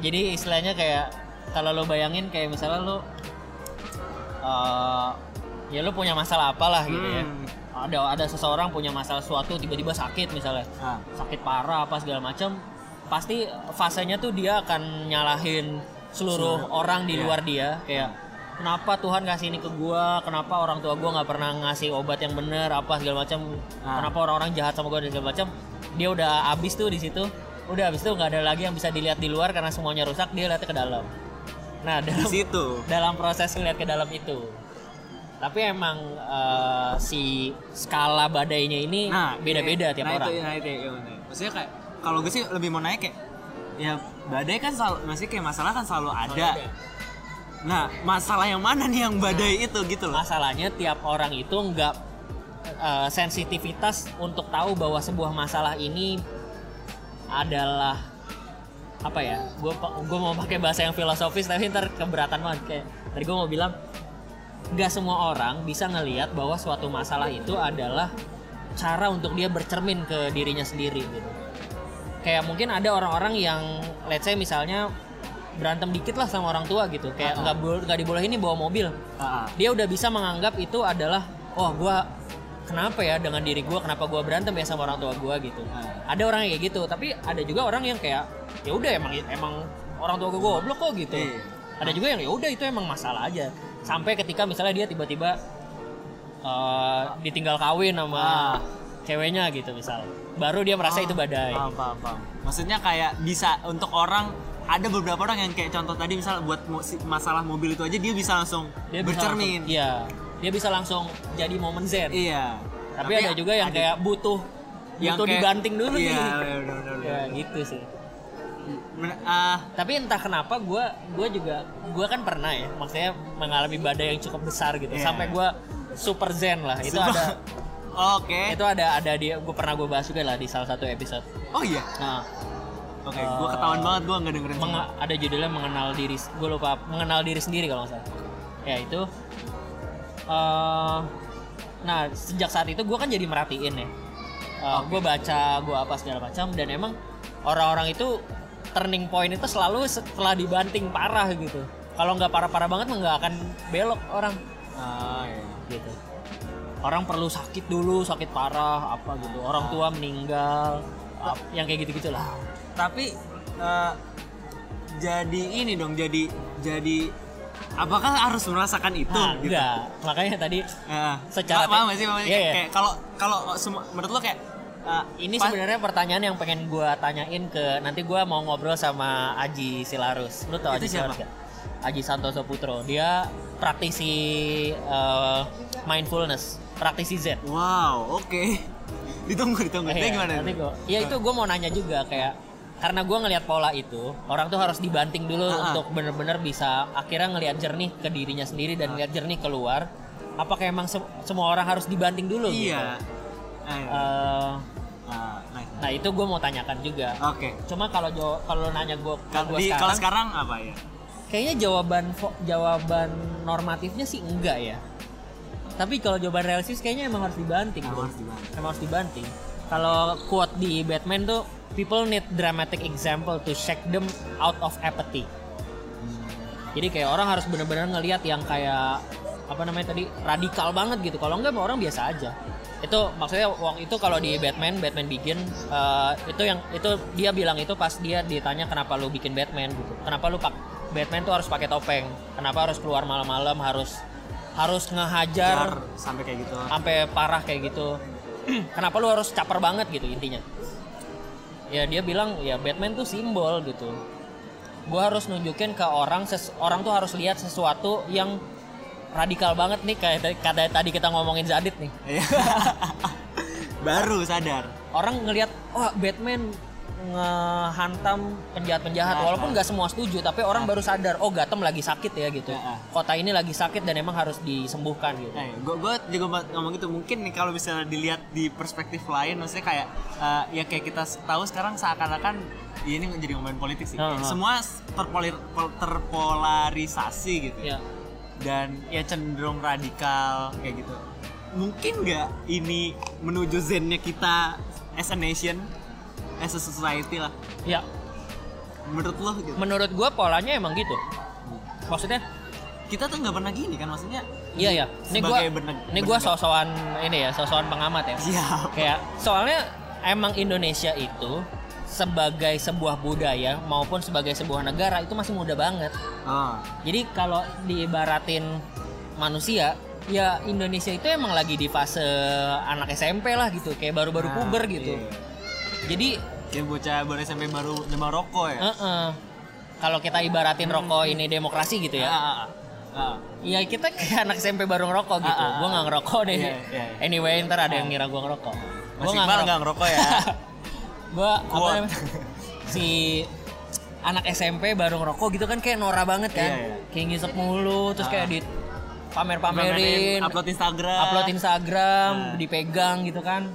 Jadi istilahnya kayak kalau lo bayangin kayak misalnya lo eh, ya lo punya masalah apalah gitu ya. Hmm. Ada ada seseorang punya masalah suatu tiba-tiba sakit misalnya. Ah. Sakit parah apa segala macam. Pasti fasenya tuh dia akan nyalahin seluruh orang di Iya. luar dia kayak kenapa Tuhan kasih ini ke gua kenapa orang tua gua nggak pernah ngasih obat yang bener apa segala macam Ah. kenapa orang-orang jahat sama gua dan segala macam dia udah abis tuh di situ udah abis itu nggak ada lagi yang bisa dilihat di luar karena semuanya rusak dia lihatnya ke dalam nah Di dalam situ. dalam proses ngeliat ke dalam itu tapi emang eh, si skala badainya ini beda-beda iya. tiap nah, orang Itu, nah itu, iya, bener. Maksudnya kayak kalau gue sih lebih mau naik kayak ya badai kan selalu masih kayak masalah kan selalu ada. Nah, masalah yang mana nih yang badai itu gitu loh. masalahnya tiap orang itu nggak eh, sensitivitas untuk tahu bahwa sebuah masalah ini adalah apa ya gue gue mau pakai bahasa yang filosofis tapi ntar keberatan banget kayak tadi gue mau bilang nggak semua orang bisa ngelihat bahwa suatu masalah itu adalah cara untuk dia bercermin ke dirinya sendiri gitu kayak mungkin ada orang-orang yang let's say misalnya berantem dikit lah sama orang tua gitu kayak nggak bo- nggak dibolehin nih bawa mobil Ah, ah. dia udah bisa menganggap itu adalah oh gua kenapa ya dengan diri gua kenapa gua berantem ya sama orang tua gua gitu Hmm. ada orang yang kayak gitu tapi ada juga orang yang kayak ya udah emang emang orang tua gua goblok kok gitu Iya. ada juga yang ya udah itu emang masalah aja sampai ketika misalnya dia tiba-tiba eh, ditinggal kawin sama Ah. ceweknya gitu misal baru dia merasa itu badai Paham, paham, paham. Maksudnya kayak bisa untuk orang ada beberapa orang yang kayak contoh tadi misal buat masalah mobil itu aja dia bisa langsung dia bisa bercermin. langsung- iya dia bisa langsung jadi momen zen Iya. tapi, ada juga yang ada- kayak butuh yang butuh kayak- dibanting dulu iya, nih benar, benar, benar, ya benar. gitu sih Men- ah, tapi entah kenapa gue gue juga gue kan pernah ya maksudnya mengalami badai yang cukup besar gitu Iya. sampai gue super zen lah itu Sumpah. ada Oke. itu ada ada dia gue pernah gue bahas juga lah di salah satu episode Oh iya. nah Oke, gua ketahuan banget gua nggak dengerin. menga- ada judulnya mengenal diri gue lupa mengenal diri sendiri kalau nggak salah. Ya itu eh, nah sejak saat itu gue kan jadi merhatiin ya. Gue baca gue apa segala macam dan emang orang-orang itu turning point itu selalu setelah dibanting parah gitu. Kalau nggak parah-parah banget nggak akan belok orang. Ah, iya. gitu. Orang perlu sakit dulu sakit parah apa gitu. Orang tua meninggal ap- yang kayak gitu gitulah Tapi eh, jadi ini dong, jadi jadi apakah harus merasakan itu nah, gitu? enggak makanya tadi Ya. Secara Pa- paham sih? Paham sih? Iya, Kayak- iya. Kayak kalau kalau menurut lo kayak eh, Ini sebenarnya pertanyaan yang pengen gua tanyain ke nanti gua mau ngobrol sama Aji Silarus. Lu tau Aji siapa? Silarus gak? Aji Santoso Putro. Dia praktisi eh, mindfulness, praktisi Zen. Wow, oke. ditunggu, ditunggu. Itu Iya, gimana? nanti gua, ya itu gua mau nanya juga kayak karena gua ngelihat pola itu orang tuh harus dibanting dulu ah. untuk bener-bener bisa akhirnya ngelihat jernih ke dirinya sendiri dan ngelihat jernih keluar. Apakah emang se- semua orang harus dibanting dulu? gitu? Iya. Eh, Ah, nice. nah itu gue mau tanyakan juga. Oke. Cuma kalau kalau nanya gue Kalau gue sekarang, kalau sekarang apa ya? kayaknya jawaban jawaban normatifnya sih enggak ya. Tapi kalau jawaban realistis kayaknya emang harus dibanting. Emang harus dibanting. Emang harus dibanting. Kalau quote di Batman tuh people need dramatic example to shake them out of apathy. Jadi kayak orang harus bener-bener ngelihat yang kayak apa namanya tadi radikal banget gitu. Kalau enggak orang biasa aja. Itu maksudnya waktu itu kalau di Batman, Batman Begin eh, itu yang itu dia bilang itu pas dia ditanya kenapa lu bikin Batman gitu. Kenapa lu pak Batman tuh harus pakai topeng? Kenapa harus keluar malam-malam harus harus ngehajar Jar, sampai kayak gitu sampai parah kayak gitu kenapa lu harus caper banget gitu intinya? Ya dia bilang ya Batman tuh simbol gitu. Gua harus nunjukin ke orang orang tuh harus lihat sesuatu yang radikal banget nih kayak tadi- kata tadi kita ngomongin Zadit nih. Iya. baru sadar. Orang ngelihat wah Batman ngehantam penjahat-penjahat Nah, walaupun nggak semua setuju tapi orang baru sadar oh Gotham lagi sakit ya gitu Nah. kota ini lagi sakit dan emang harus disembuhkan gitu Nah, gue juga ngomong gitu mungkin nih kalau misalnya dilihat di perspektif lain, maksudnya kayak eh, ya kayak kita tahu sekarang seakan-akan ya ini menjadi ngomongin politik sih. Uh-huh. Semua terpolir, pol- terpolarisasi gitu. ya Dan ya cenderung radikal kayak gitu. Mungkin nggak ini menuju zennya kita as a nation, as a society lah. ya Menurut lo gitu. menurut gua polanya emang gitu maksudnya kita tuh nggak pernah gini kan maksudnya. Iya ya. Ini berne- ini gua bernegara. sosokan ini ya, sosokan pengamat ya. Siap. Kayak soalnya emang Indonesia itu sebagai sebuah budaya maupun sebagai sebuah negara itu masih muda banget. Oh. Jadi kalau diibaratin manusia ya Indonesia itu emang lagi di fase anak SMP lah gitu, kayak baru-baru Nah, puber gitu. iya. Jadi Kayak bocah baru SMP baru nyoba rokok ya. eh-eh. kalau kita ibaratin rokok ini demokrasi gitu ya. Ah, ah, ah. Iya kita kayak anak SMP baru ngerokok gitu. Ah, ah, Gue nggak ngerokok deh. Iya, iya, iya. Anyway ntar ada yang ngira gue ngerokok. Gue nggak ngerokok ya. Gue apa namanya, si anak SMP baru ngerokok gitu kan kayak Nora banget kan. Iya, iya. Kayak ngisep mulu terus kayak di pamer-pamerin, upload Instagram. upload Instagram, Ah. dipegang gitu kan.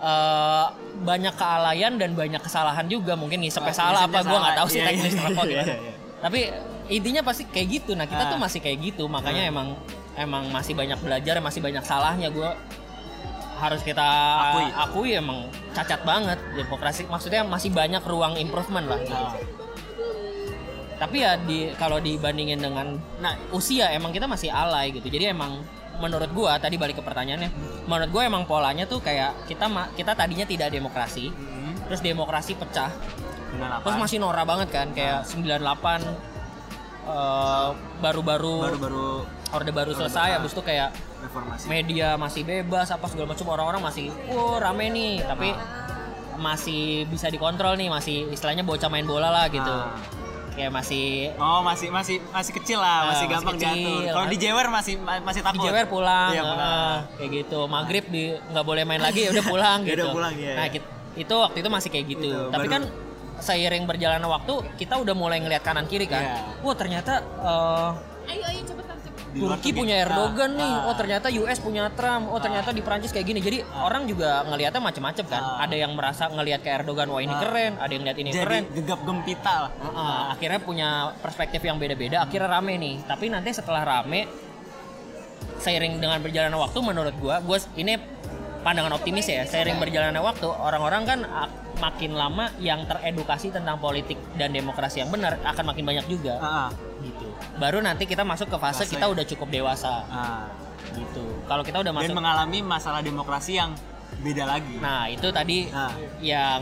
Eh, banyak kealayan dan banyak kesalahan juga mungkin ngisepnya Ah, salah ngisepnya apa gue nggak salah. tahu sih Iya, teknis iya, rokok iya, gimana. iya, iya. Tapi intinya pasti kayak gitu. Nah kita Ah. tuh masih kayak gitu, makanya Ah. emang emang masih banyak belajar, masih banyak salahnya gue harus kita Akui. akui emang cacat banget demokrasi. Maksudnya masih banyak ruang improvement lah. Gitu. Ah. Tapi ya di kalau dibandingin dengan Nah, usia emang kita masih alay gitu. Jadi emang menurut gua tadi balik ke pertanyaannya, menurut gua emang polanya tuh kayak kita kita tadinya tidak demokrasi, hmm, terus demokrasi pecah, dengan apa? terus masih norak banget kan kayak 98 eh, baru-baru baru-baru orde baru selesai habis itu kayak reformasi. media masih bebas apa segala macam orang-orang masih oh rame nih tapi masih bisa dikontrol nih masih istilahnya bocah main bola lah gitu Ah. Kayak masih Oh, masih masih masih kecil lah, Ah, masih masih gampang kecil. diatur. Kalau di Jewer masih ma- masih takut. di Jewer pulang, Iya, pulang. kayak gitu. Maghrib di nggak boleh main lagi, ya udah pulang Ya gitu. udah pulang, iya, Nah, iya. itu waktu itu masih kayak gitu. Gitu, Tapi baru- kan seiring berjalannya waktu, kita udah mulai ngelihat kanan kiri kan. Iya. Wah ternyata eh, Ayo ayo luar Turki punya. Erdogan nih. ah. Oh ternyata US punya Trump. Oh ternyata di Prancis kayak gini. Jadi orang juga ngelihatnya macam-macam kan. Ah. Ada yang merasa ngelihat ke Erdogan wah ini Ah. keren. Ada yang lihat ini Jadi keren. gegap gempita lah. Akhirnya punya perspektif yang beda-beda akhirnya rame nih tapi nanti setelah rame seiring dengan berjalannya waktu menurut gua gua ini pandangan optimis ya seiring berjalannya waktu orang-orang kan makin lama yang teredukasi tentang politik dan demokrasi yang benar akan makin banyak juga ah. Gitu baru nanti kita masuk ke fase Fase. kita udah cukup dewasa Ah. gitu kalau kita udah Dan masuk mengalami masalah demokrasi yang beda lagi. nah itu tadi Nah. yang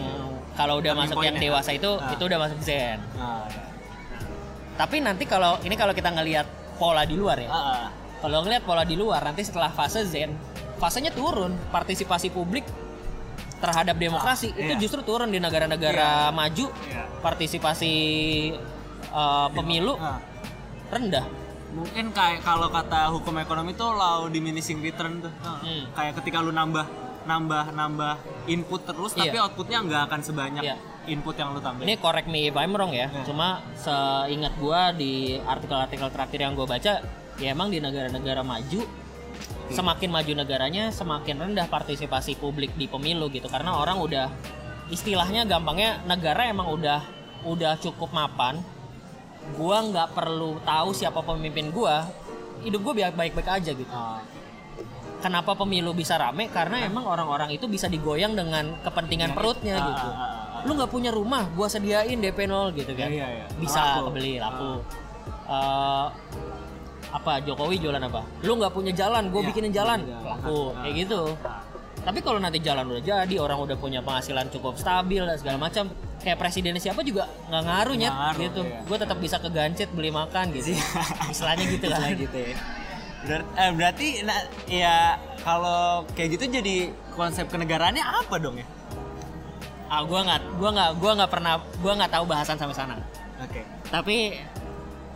kalau udah Turning masuk yang ya. dewasa itu Ah. itu udah masuk zen Ah. Tapi nanti kalau ini kalau kita ngelihat pola di luar ya. Ah, ah. Kalau ngelihat pola di luar nanti setelah fase Zen, fasenya turun. Partisipasi publik terhadap demokrasi Ah, itu iya. justru turun di negara-negara maju. Iya. Partisipasi uh, pemilu Ah. Rendah. Mungkin kayak kalau kata hukum ekonomi tuh law diminishing return tuh. Ah. Hmm. Kayak ketika lu nambah nambah nambah input terus tapi Iya. outputnya nggak akan sebanyak Iya. input yang lu tambah. Ini correct me if I'm wrong ya. Iya. Cuma seingat gua di artikel-artikel terakhir yang gua baca, ya emang di negara-negara maju semakin maju negaranya semakin rendah partisipasi publik di pemilu gitu karena orang udah istilahnya gampangnya negara emang udah udah cukup mapan gua nggak perlu tahu siapa pemimpin gua hidup gua baik-baik aja gitu Ah. kenapa pemilu bisa rame karena emang orang-orang itu bisa digoyang dengan kepentingan perutnya Ah, gitu ah, ah, ah. lu nggak punya rumah gua sediain DP 0 gitu kan Iya, iya. bisa Laku. kebeli laku eh, apa Jokowi jualan apa lu nggak punya jalan gue Iya, bikinin jalan iya. laku Ah. kayak gitu tapi kalau nanti jalan udah jadi orang udah punya penghasilan cukup stabil dan segala macam kayak presiden siapa juga nggak ngaruh nyet Nggak ngaruh, gitu iya. gue tetap bisa ke gancet beli makan gitu istilahnya gitu kan Istilah gitu ya. Berar- eh, berarti nah, ya kalau kayak gitu jadi konsep kenegaraannya apa dong ya? ah gue nggak gue nggak gue nggak pernah gue nggak tahu bahasan sampai sana Oke. tapi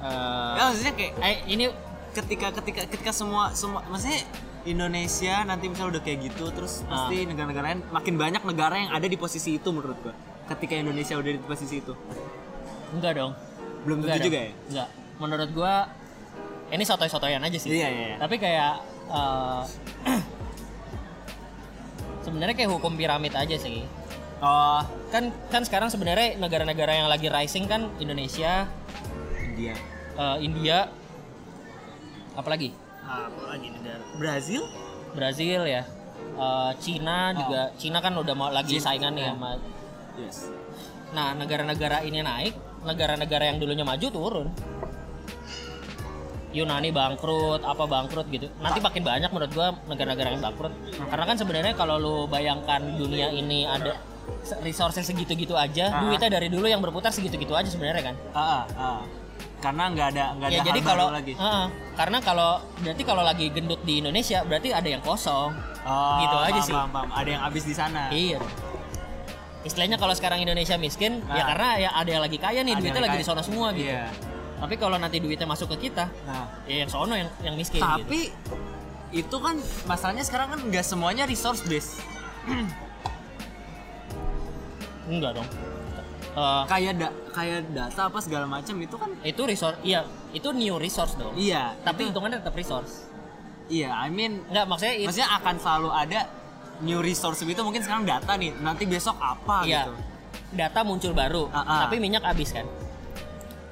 eh, Ya maksudnya kayak eh, ini ketika ketika ketika semua semua maksudnya Indonesia nanti misalnya udah kayak gitu terus Ah. pasti negara-negara lain makin banyak negara yang ada di posisi itu menurut gua. Ketika Indonesia udah di posisi itu. enggak dong Belum tentu Enggak juga dong. ya? Enggak. Menurut gua ini sotoy-sotoyan aja sih. Iya, iya, iya. Tapi kayak eh, sebenarnya kayak hukum piramid aja sih. Oh, Kan kan sekarang sebenarnya negara-negara yang lagi rising kan Indonesia, India. eh, India, apalagi Apa lagi negara? Brazil? Brazil ya, Eh, Cina juga. Cina kan udah mau lagi Cina, saingan nih ya. sama. Yes. Nah negara-negara ini naik, negara-negara yang dulunya maju turun. Yunani bangkrut, apa bangkrut gitu. Nanti makin banyak menurut gua negara-negara yang bangkrut. Karena kan sebenarnya kalau lu bayangkan dunia ini ada resource segitu-gitu aja, Ah. duitnya dari dulu yang berputar segitu-gitu aja sebenarnya kan. Ah, ah, ah. Karena nggak ada nggak ada Ya hal jadi kalau lagi. Heeh. karena kalau berarti kalau lagi gendut di Indonesia berarti ada yang kosong. Oh, gitu aja paham, sih. Paham, paham. Ada yang habis di sana. Iya. Istilahnya kalau sekarang Indonesia miskin, ya Ah. karena ya ada yang lagi kaya nih, Ada duitnya lagi kaya. di sono semua gitu. Iya. Tapi kalau nanti duitnya masuk ke kita, Nah, ya yang sono yang yang miskin gitu. tapi itu kan masalahnya sekarang kan nggak semuanya resource based. enggak dong. Eh, Kayak da kayak data apa segala macam itu kan itu resource, iya, itu new resource dong. iya. Tapi itu- hitungannya tetap resource. iya, I mean Enggak, maksudnya it- maksudnya akan selalu ada new resource itu mungkin sekarang data nih, nanti besok apa iya. gitu. Data muncul baru, Ah, ah. tapi minyak habis kan.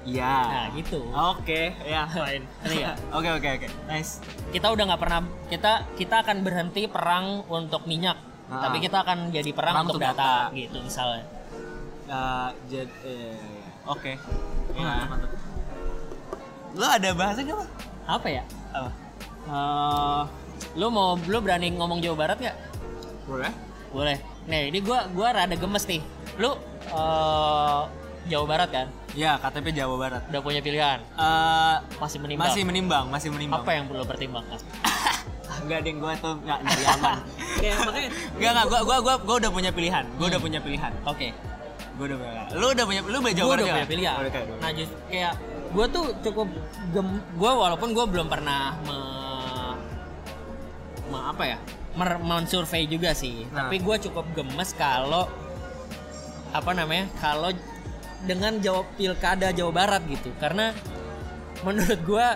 Iya. Nah, gitu. Oke, ya lain. Nggak? Oke oke oke. Nice. Kita udah nggak pernah kita kita akan berhenti perang untuk minyak, Ah. tapi kita akan jadi perang, Perang untuk untuk data, data. gitu misalnya. Eh, oke. Ya, mantap, mantap. Lu ada bahasa nggak? Bang? Apa ya? Apa? Eh, lu mau lu berani ngomong Jawa Barat nggak? Boleh. Boleh. Nih, ini gua gua rada gemes nih. Lu eh, Jawa Barat kan? Ya, KTP Jawa Barat. Udah punya pilihan. Eh, Masih menimbang. masih menimbang, masih menimbang. Apa yang perlu pertimbangkan? Enggak ding, gua tuh enggak nyari aman. Ya, makanya. Enggak enggak, gua gua gua gua udah punya pilihan. Gua udah punya pilihan. Oke. Gua udah punya. Lu udah punya lu udah Jawa Gue Barat udah punya pilihan. Oh, Nah, just kayak gue tuh cukup gem, gue walaupun gue belum pernah me, me- apa ya, mer, mensurvey juga sih. Nah. Tapi gue cukup gemes kalau apa namanya, kalau dengan jawab pilkada Jawa Barat gitu, karena menurut gue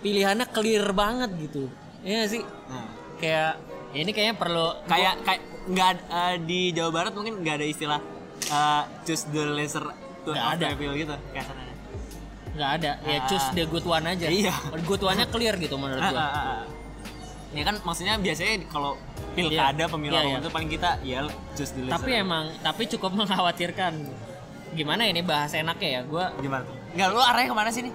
pilihannya clear banget gitu. Iya nggak sih, Nah, kayak ini kayaknya perlu kayak kayak nggak eh, di Jawa Barat mungkin nggak ada istilah eh, choose the lesser to of ada. evil gitu kayak sana. nggak ada ya Ah. choose the good one aja Iya. good one-nya clear gitu menurut Ah, gue ah, ah, ah. Ya kan maksudnya biasanya kalau pilkada Iya. pemilu Iya, apa pun iya. itu paling kita ya choose the lesser. tapi emang tapi cukup mengkhawatirkan gimana ini bahas enaknya ya gue gimana tuh? Enggak, lu arahnya ke mana sih nih?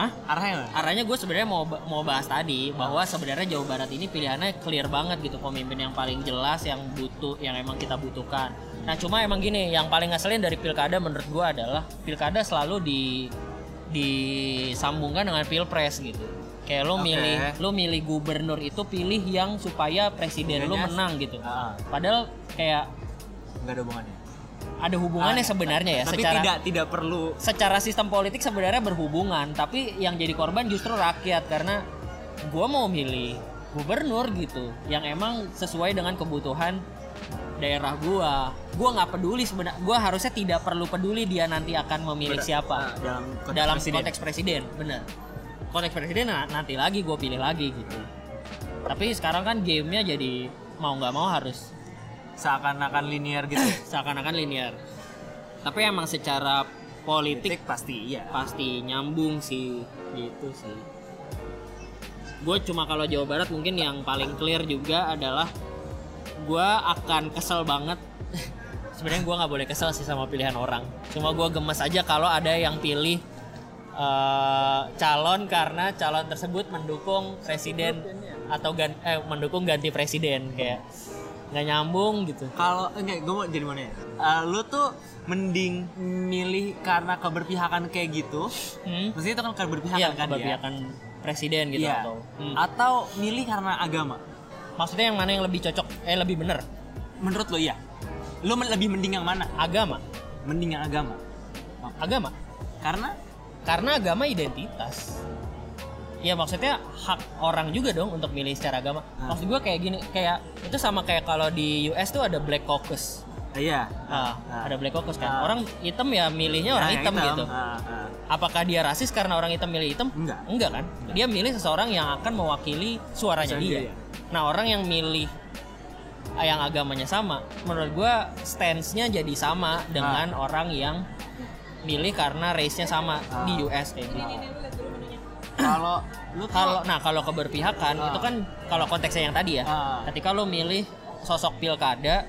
Ah Arahnya arahnya gue sebenarnya mau mau bahas tadi bahwa sebenarnya Jawa Barat ini pilihannya clear banget gitu pemimpin yang paling jelas yang butuh yang emang kita butuhkan nah cuma emang gini yang paling ngeselin dari pilkada menurut gue adalah pilkada selalu di disambungkan dengan pilpres gitu kayak lo Oke. milih lo milih gubernur itu pilih yang supaya presiden lo menang gitu ah. padahal kayak Enggak ada hubungannya. Ada hubungannya sebenarnya ya Tapi secara tidak tidak perlu. secara sistem politik sebenarnya berhubungan tapi yang jadi korban justru rakyat karena gue mau milih gubernur gitu yang emang sesuai dengan kebutuhan daerah gua. Gua nggak peduli sebenarnya gua harusnya tidak perlu peduli dia nanti akan memilih Ber- siapa. ah, dalam konteks dalam presiden. konteks presiden bener. Konteks presiden nanti lagi gue pilih lagi gitu. Tapi sekarang kan gamenya jadi mau nggak mau harus seakan-akan linear gitu. seakan-akan linear. Tapi emang secara politik Politik pasti iya. pasti nyambung sih gitu sih. Gue cuma kalau Jawa Barat mungkin yang paling clear juga adalah gue akan kesel banget. Sebenarnya gue nggak boleh kesel sih sama pilihan orang. Cuma gue gemes aja kalau ada yang pilih eh, calon karena calon tersebut mendukung presiden atau gan eh, mendukung ganti presiden kayak nggak nyambung gitu. Kalau enggak, gue mau jadi mana ya? Eh, lu tuh mending milih karena keberpihakan kayak gitu. Hmm? Maksudnya itu kan keberpihakan Iya, kan keberpihakan presiden gitu Iya. atau hmm. Atau milih karena agama. maksudnya yang mana yang lebih cocok eh lebih bener Menurut lo iya. Men- lebih mending yang mana? agama Mending yang agama. agama Karena karena agama identitas ya maksudnya hak orang juga dong untuk milih secara agama Ah. maksud gue kayak gini kayak itu sama kayak kalau di US tuh ada black caucus iya. Ah, Ah. ada black caucus kan Ah. orang hitam ya milihnya orang Nah, yang hitam, gitu Ah, ah. apakah dia rasis karena orang hitam milih hitam Enggak. enggak kan dia milih seseorang yang akan mewakili suaranya Suara dia dia, ya. nah orang yang milih yang agamanya sama menurut gua stance-nya jadi sama dengan Ah. orang yang milih karena race-nya sama Ah. di US kayak gitu Kalau lu kalau nah kalau keberpihakan Ah. itu kan kalau konteksnya yang tadi ya Ah. ketika lo milih sosok pilkada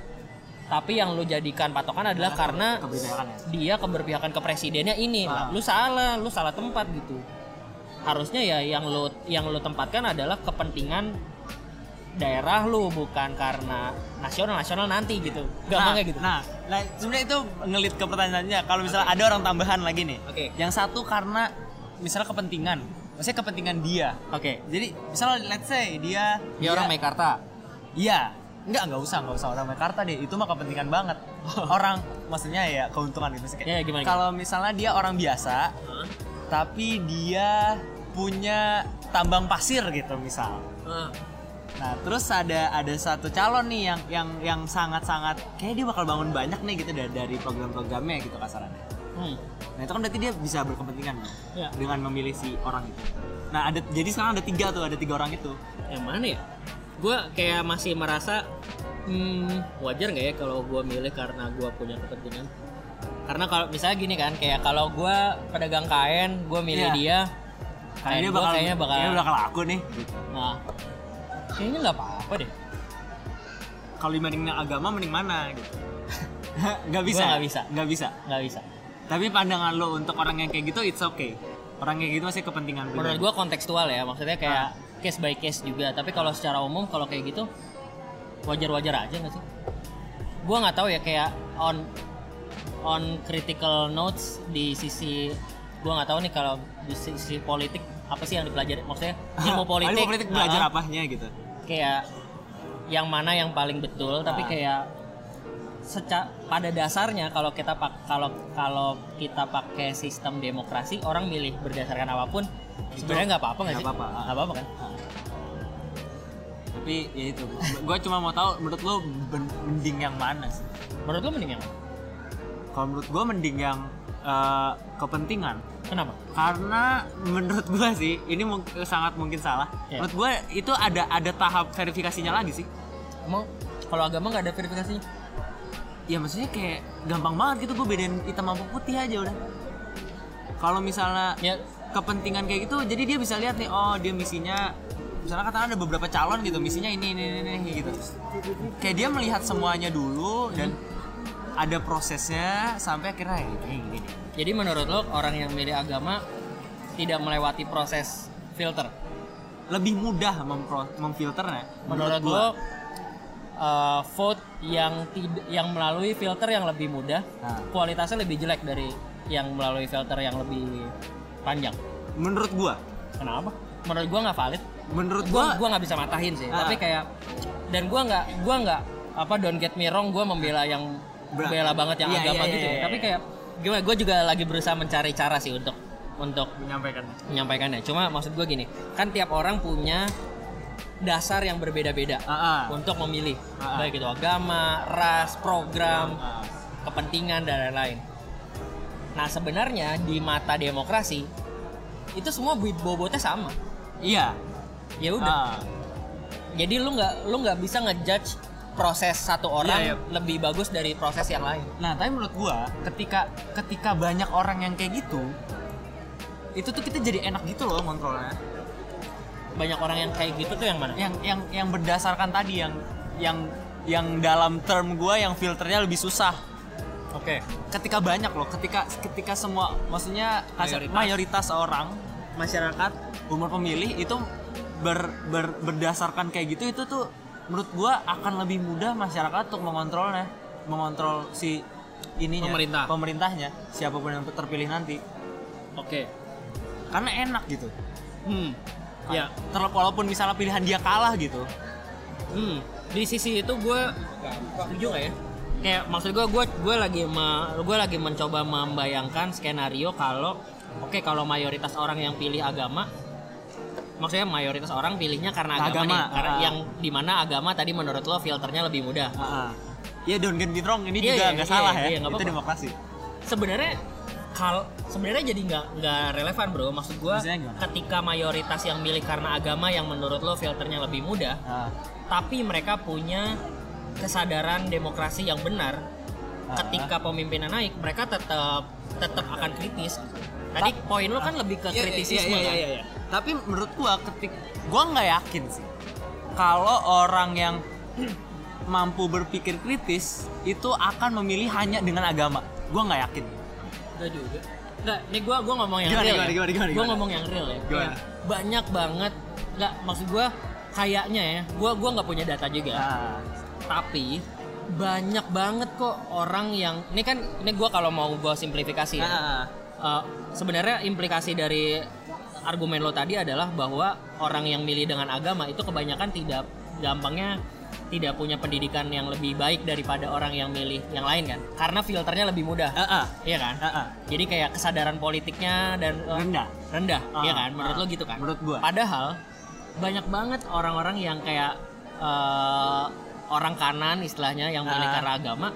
tapi yang lu jadikan patokan adalah karena keberpihakan ya? dia keberpihakan ke presidennya ini Ah. lu salah lu salah tempat gitu harusnya ya yang lu yang lu tempatkan adalah kepentingan daerah lu bukan karena nasional nasional nanti gitu gampangnya nah, gitu Nah, nah sebenarnya itu ngelit ke pertanyaannya. Kalau misalnya ada orang tambahan lagi nih. Oke. Yang satu karena misalnya kepentingan. Maksudnya kepentingan dia. oke Jadi misalnya let's say dia dia orang Mekarta Iya. Enggak, enggak usah, enggak usah orang Mekarta deh. Itu mah kepentingan banget. orang maksudnya ya keuntungan gitu. Ya, gimana, Kalau misalnya dia orang biasa, tapi dia punya tambang pasir gitu misal. Nah, terus ada ada satu calon nih yang yang yang sangat-sangat kayak dia bakal bangun banyak nih gitu dari, dari program-programnya gitu kasarannya. Hmm. Nah, itu kan berarti dia bisa berkepentingan nih, Ya. dengan memilih si orang itu. Nah, ada jadi sekarang ada tiga tuh, ada tiga orang itu. yang mana ya gue kayak masih merasa hmm, wajar nggak ya kalau gue milih karena gue punya kepentingan karena kalau misalnya gini kan kayak kalau gue pedagang kain gue milih Iya. dia Karena kain dia bakal kayaknya bakal kayaknya bakal laku nih. Nah kayaknya nggak apa-apa deh Kalau dibandingin agama mending mana gitu. Nggak bisa. Gua nggak bisa. Nggak bisa. nggak bisa Tapi pandangan lo untuk orang yang kayak gitu it's okay. Orang kayak gitu masih kepentingan menurut gue kontekstual ya maksudnya kayak Ah. case by case juga tapi kalau secara umum kalau kayak gitu wajar-wajar aja nggak sih gue nggak tahu ya kayak on on critical notes di sisi gue nggak tahu nih kalau di sisi politik apa sih yang dipelajari maksudnya ilmu politik Ilmu politik belajar ah, apanya gitu. kayak yang mana yang paling betul tapi Ah. kayak seca pada dasarnya kalau kita pak kalau kalau kita pakai sistem demokrasi orang milih berdasarkan apa pun sebenarnya nggak apa-apa nggak sih apa-apa. nggak apa-apa kan Tapi ya itu. Gue cuma mau tahu menurut lo mending yang mana sih? menurut lu mending yang mana? Kalau menurut gue mending yang eh, kepentingan. kenapa Karena menurut gue sih ini mung- sangat mungkin salah. Ya. Menurut gue itu ada ada tahap verifikasinya lagi sih. emang kalau agama nggak ada verifikasinya Ya maksudnya kayak gampang banget gitu gue bedain hitam sama putih aja udah. Kalau misalnya ya kepentingan kayak gitu, jadi dia bisa lihat nih, oh dia misinya misalnya katakan ada beberapa calon gitu, misinya ini ini ini, ini gitu. Kayak dia melihat semuanya dulu dan ada prosesnya sampai akhirnya ya gini jadi menurut lo orang yang milih agama tidak melewati proses filter Lebih mudah memfilternya menurut gua. lo uh, vote yang yang melalui filter yang lebih mudah Nah. kualitasnya lebih jelek dari yang melalui filter yang lebih panjang Menurut gua, kenapa menurut gua nggak valid menurut gua gua, gua nggak bisa matahin sih Ah. tapi kayak dan gua nggak gua nggak apa don't get me wrong gua membela yang Bra- bela banget yang Iya, agama iya, gitu iya, iya. tapi kayak gimana gue juga lagi berusaha mencari cara sih untuk untuk menyampaikan. menyampaikannya cuma maksud gue gini kan tiap orang punya dasar yang berbeda-beda ah. untuk memilih ah. baik itu agama ras program Ah. kepentingan dan lain-lain nah sebenarnya di mata demokrasi itu semua bobotnya sama Iya. ya udah Ah. jadi lu nggak lu nggak bisa ngejudge proses satu orang Iya, iya. lebih bagus dari proses yang lain Nah, tapi menurut gua ketika ketika banyak orang yang kayak gitu, itu tuh kita jadi enak gitu loh kontrolnya. Banyak orang yang kayak gitu tuh yang mana Yang yang yang berdasarkan tadi yang yang yang dalam term gua yang filternya lebih susah. Oke. ketika banyak loh ketika ketika semua maksudnya Mayoritas. mayoritas, orang masyarakat umur pemilih itu ber, ber- berdasarkan kayak gitu itu tuh menurut gua akan lebih mudah masyarakat untuk mengontrolnya mengontrol si ininya Pemerintah. pemerintahnya siapa pun yang terpilih nanti Oke. karena enak gitu Hmm. Ya. Terlep- walaupun misalnya pilihan dia kalah gitu Hmm. Di sisi itu gue setuju gak ya? Kayak maksud gue gue gue lagi gue lagi mencoba membayangkan skenario kalau oke kalau mayoritas orang yang pilih agama maksudnya mayoritas orang pilihnya karena agama, Agama, nih karena ah. yang di mana agama tadi menurut lo filternya lebih mudah Iya don't get me wrong ini Iya, juga iya, nggak iya, salah iya, ya nggak itu apa-apa. demokrasi sebenarnya kal sebenarnya jadi nggak nggak relevan bro maksud gue ketika mayoritas yang milih karena agama yang menurut lo filternya lebih mudah Ah. tapi mereka punya kesadaran demokrasi yang benar Ah. ketika pemimpinnya naik mereka tetap tetap akan kritis tadi poin lo kan lebih ke Iya, kritisisme iya, iya, kan? iya, iya. Tapi menurut gua ketik gua nggak yakin sih kalau orang yang mampu berpikir kritis itu akan memilih hanya dengan agama. Gua nggak yakin. Enggak juga. Enggak, ini gua gua ngomong yang Gimana, real. gimana, ya. gimana, gimana, Gua gimana? ngomong yang real ya. Gimana? Banyak banget enggak maksud gua kayaknya ya. Gua gua nggak punya data juga. Nah, Tapi banyak banget kok orang yang ini kan ini gua kalau mau gua simplifikasi ya. Eh, sebenarnya implikasi dari argumen lo tadi adalah bahwa orang yang milih dengan agama itu kebanyakan tidak gampangnya tidak punya pendidikan yang lebih baik daripada orang yang milih yang lain kan karena filternya lebih mudah ah, ah, iya kan ah, ah. jadi kayak kesadaran politiknya dan eh, rendah. rendah Ah, iya kan menurut ah. lo gitu kan Menurut gua. padahal banyak banget orang-orang yang kayak eh, orang kanan istilahnya yang milih Ah. karena agama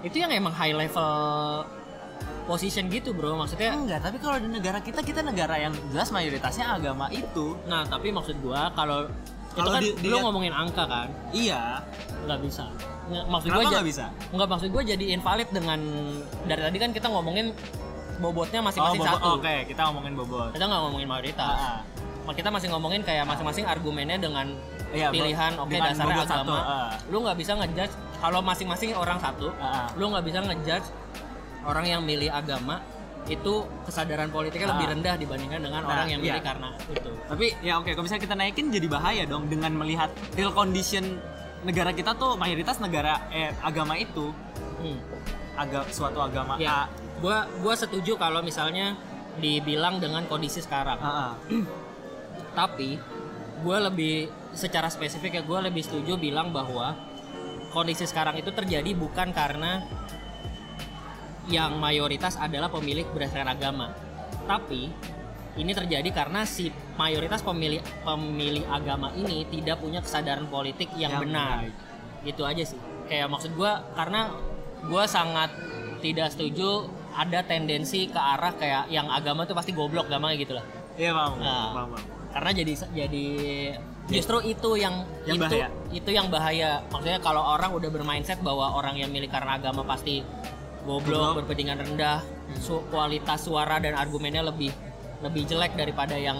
itu yang emang high level position gitu bro maksudnya Enggak, tapi kalau di negara kita kita negara yang jelas mayoritasnya agama itu. nah tapi maksud gua kalau Kalau kan di- lu ngomongin angka kan Iya. nggak bisa Nggak, maksud ja- nggak bisa? nggak maksud gua jadi invalid dengan dari tadi kan kita ngomongin bobotnya masing-masing Oh, bobot. satu Oke, kita ngomongin bobot. kita nggak ngomongin mayoritas Ah, ah. kita masih ngomongin kayak masing-masing argumennya dengan Iya, pilihan oke dengan dasarnya agama satu, ah. lu nggak bisa ngejudge kalau masing-masing orang satu ah. lu nggak bisa ngejudge orang yang milih agama itu kesadaran politiknya lebih Ah. rendah dibandingkan dengan Nah, orang yang milih iya. karena itu Tapi ya oke, kalau misalnya kita naikin jadi bahaya dong dengan melihat real condition negara kita tuh mayoritas negara eh, agama itu hmm. agak suatu agama ya A. gua gua setuju kalau misalnya dibilang dengan kondisi sekarang Ah, ah. tapi gue lebih secara spesifik ya gue lebih setuju bilang bahwa kondisi sekarang itu terjadi bukan karena yang mayoritas adalah pemilih berdasarkan agama tapi ini terjadi karena si mayoritas pemilih pemilih agama ini tidak punya kesadaran politik yang, Yang benar baik. itu aja sih kayak maksud gue karena gue sangat tidak setuju ada tendensi ke arah kayak yang agama tuh pasti goblok gampangnya gitu lah Iya, paham. Nah. paham. karena jadi jadi justru itu yang, Yang itu bahaya. itu yang bahaya maksudnya kalau orang udah bermindset bahwa orang yang milih karena agama pasti goblok, Goblok. berpentingan rendah su- kualitas suara dan argumennya lebih lebih jelek daripada yang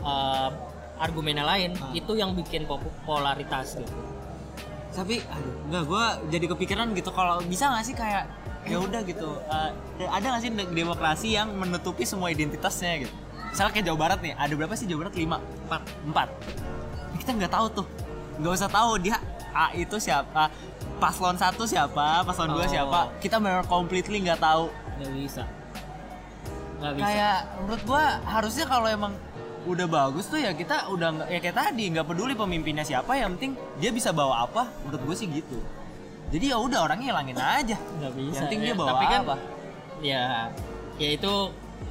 eh, argumennya lain Ah. itu yang bikin polaritas gitu Tapi aduh, enggak gua jadi kepikiran gitu kalau bisa nggak sih kayak ya udah gitu. eh, ada nggak sih de- demokrasi yang menutupi semua identitasnya gitu. Misalnya kayak Jawa Barat nih, ada berapa sih Jawa Barat? Lima, empat, empat. Kita nggak tahu tuh, nggak usah tahu dia A itu siapa, paslon satu siapa, paslon dua Oh. siapa. Kita benar completely nggak tahu. nggak bisa. Nggak bisa. Kayak menurut gua harusnya kalau emang udah bagus tuh ya kita udah nggak ya kayak tadi nggak peduli pemimpinnya siapa yang penting dia bisa bawa apa. Menurut gue sih gitu. Jadi ya udah orangnya hilangin aja. Nggak bisa yang penting ya. dia bawa tapi kan apa. ya ya itu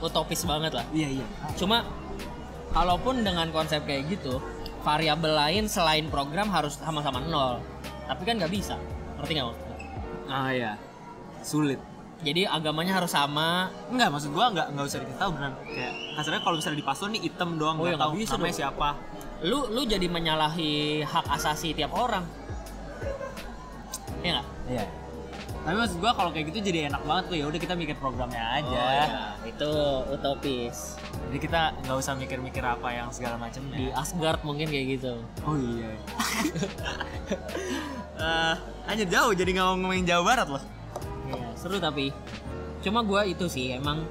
utopis banget lah. Iya iya. Cuma kalaupun dengan konsep kayak gitu, variabel lain selain program harus sama-sama nol. Tapi kan nggak bisa. Ngerti nggak maksudnya? ah iya sulit Jadi agamanya harus sama. Enggak, maksud gua enggak enggak usah dikasih tahu beneran. Kayak kasarnya kalau misalnya di paslon nih hitam doang Oh, nggak ya nggak tahu bisa namanya dong. siapa. Lu lu jadi menyalahi hak asasi tiap orang. Iya nggak? Iya. Tapi maksud gua kalau kayak gitu jadi enak banget tuh ya udah kita mikir programnya aja. Oh, iya. Itu utopis. Jadi kita nggak usah mikir-mikir apa yang segala Di macamnya. Asgard mungkin kayak gitu. Oh iya. Anjir jauh jadi nggak mau ngomongin Jawa Barat loh. Iya, seru tapi cuma gua itu sih emang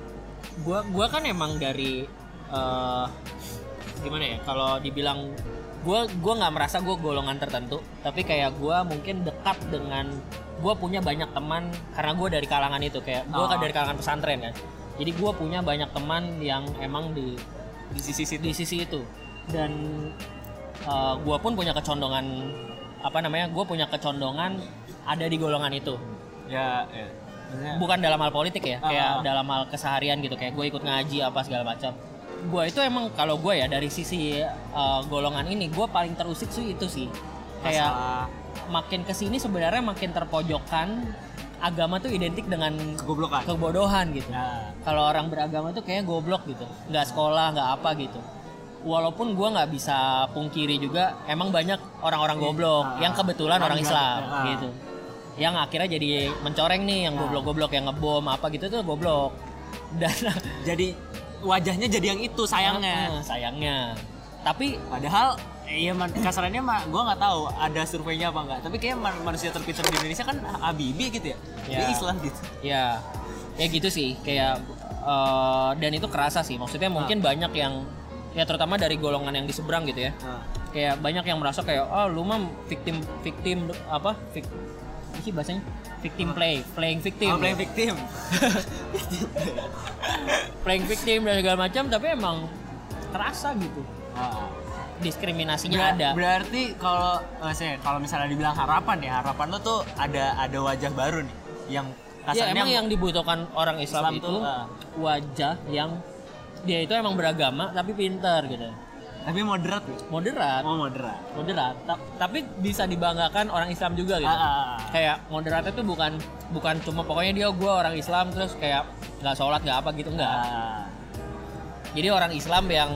gua gua kan emang dari eh, gimana ya kalau dibilang gua gua nggak merasa gua golongan tertentu tapi kayak gua mungkin dekat dengan gua punya banyak teman karena gua dari kalangan itu kayak Oh. kan dari kalangan pesantren kan jadi gua punya banyak teman yang emang di di sisi situ di sisi itu dan uh, gue pun punya kecondongan apa namanya gue punya kecondongan ada di golongan itu ya, ya. Maksudnya, bukan dalam hal politik ya Ah, kayak ah. dalam hal keseharian gitu kayak gue ikut ngaji apa segala macam gue itu emang kalau gue ya dari sisi uh, golongan ini gue paling terusik sih itu sih kayak masalah makin ke sini sebenarnya makin terpojokkan agama tuh identik dengan kegoblokan. kebodohan gitu. Ya. Kalau orang beragama tuh kayaknya goblok gitu. Nggak sekolah nggak apa gitu. Walaupun gua nggak bisa pungkiri juga emang banyak orang-orang goblok Ah, yang kebetulan orang. Islam Ah. gitu. Yang akhirnya jadi mencoreng nih yang Ah. goblok-goblok yang ngebom apa gitu tuh goblok. Dan jadi wajahnya jadi yang itu sayangnya. Ah, sayangnya. Tapi padahal iya man- kasarannya mah gue nggak tahu ada surveinya apa enggak tapi kayak man- manusia terpintar di Indonesia kan Habibie gitu ya? Ya. dia Islam gitu. Ya ya gitu sih kayak eh, dan itu kerasa sih. Maksudnya mungkin banyak yang ya terutama dari golongan yang di seberang gitu ya. Nah, kayak banyak yang merasa kayak oh lu mah victim victim apa vic, apa sih bahasanya? Victim play playing victim. Oh, playing victim. Playing victim dan segala macam tapi emang kerasa gitu. Ah. Diskriminasinya Ber- ada. berarti kalau eh, saya kalau misalnya dibilang harapan ya harapan lo tuh ada ada wajah baru nih yang ya emang yang dibutuhkan orang Islam, Islam itu tuh, ah. wajah yang dia itu emang beragama tapi pintar gitu. Tapi moderat gitu. moderat. Oh moderat. Moderat. Ta- tapi bisa dibanggakan orang Islam juga gitu. Ah, ah, ah. kayak moderatnya tuh bukan bukan cuma pokoknya dia gue orang Islam terus kayak nggak sholat nggak apa gitu nggak. Ah, jadi orang Islam yang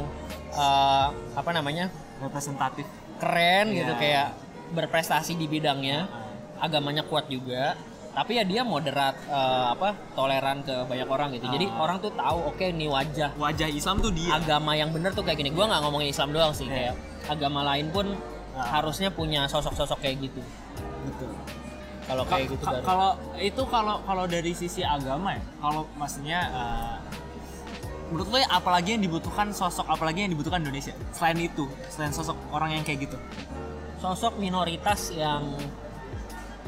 eh, apa namanya? Representatif. Keren gitu Iya. kayak berprestasi di bidangnya. Agamanya kuat juga. Tapi ya dia moderat eh, apa toleran ke banyak orang gitu. Jadi Ah. orang tuh tahu oke ini wajah. Wajah Islam tuh dia. Agama yang bener tuh kayak gini. Gua nggak ngomongin Islam doang sih Iya. kayak agama lain pun Ah. harusnya punya sosok-sosok kayak gitu. Betul. Kalau kayak gitu kalau itu kalau kalau dari sisi agama ya? Kalau maksudnya eh, menurut lo ya apalagi yang dibutuhkan sosok apalagi yang dibutuhkan Indonesia? Selain itu selain sosok orang yang kayak gitu. Sosok minoritas yang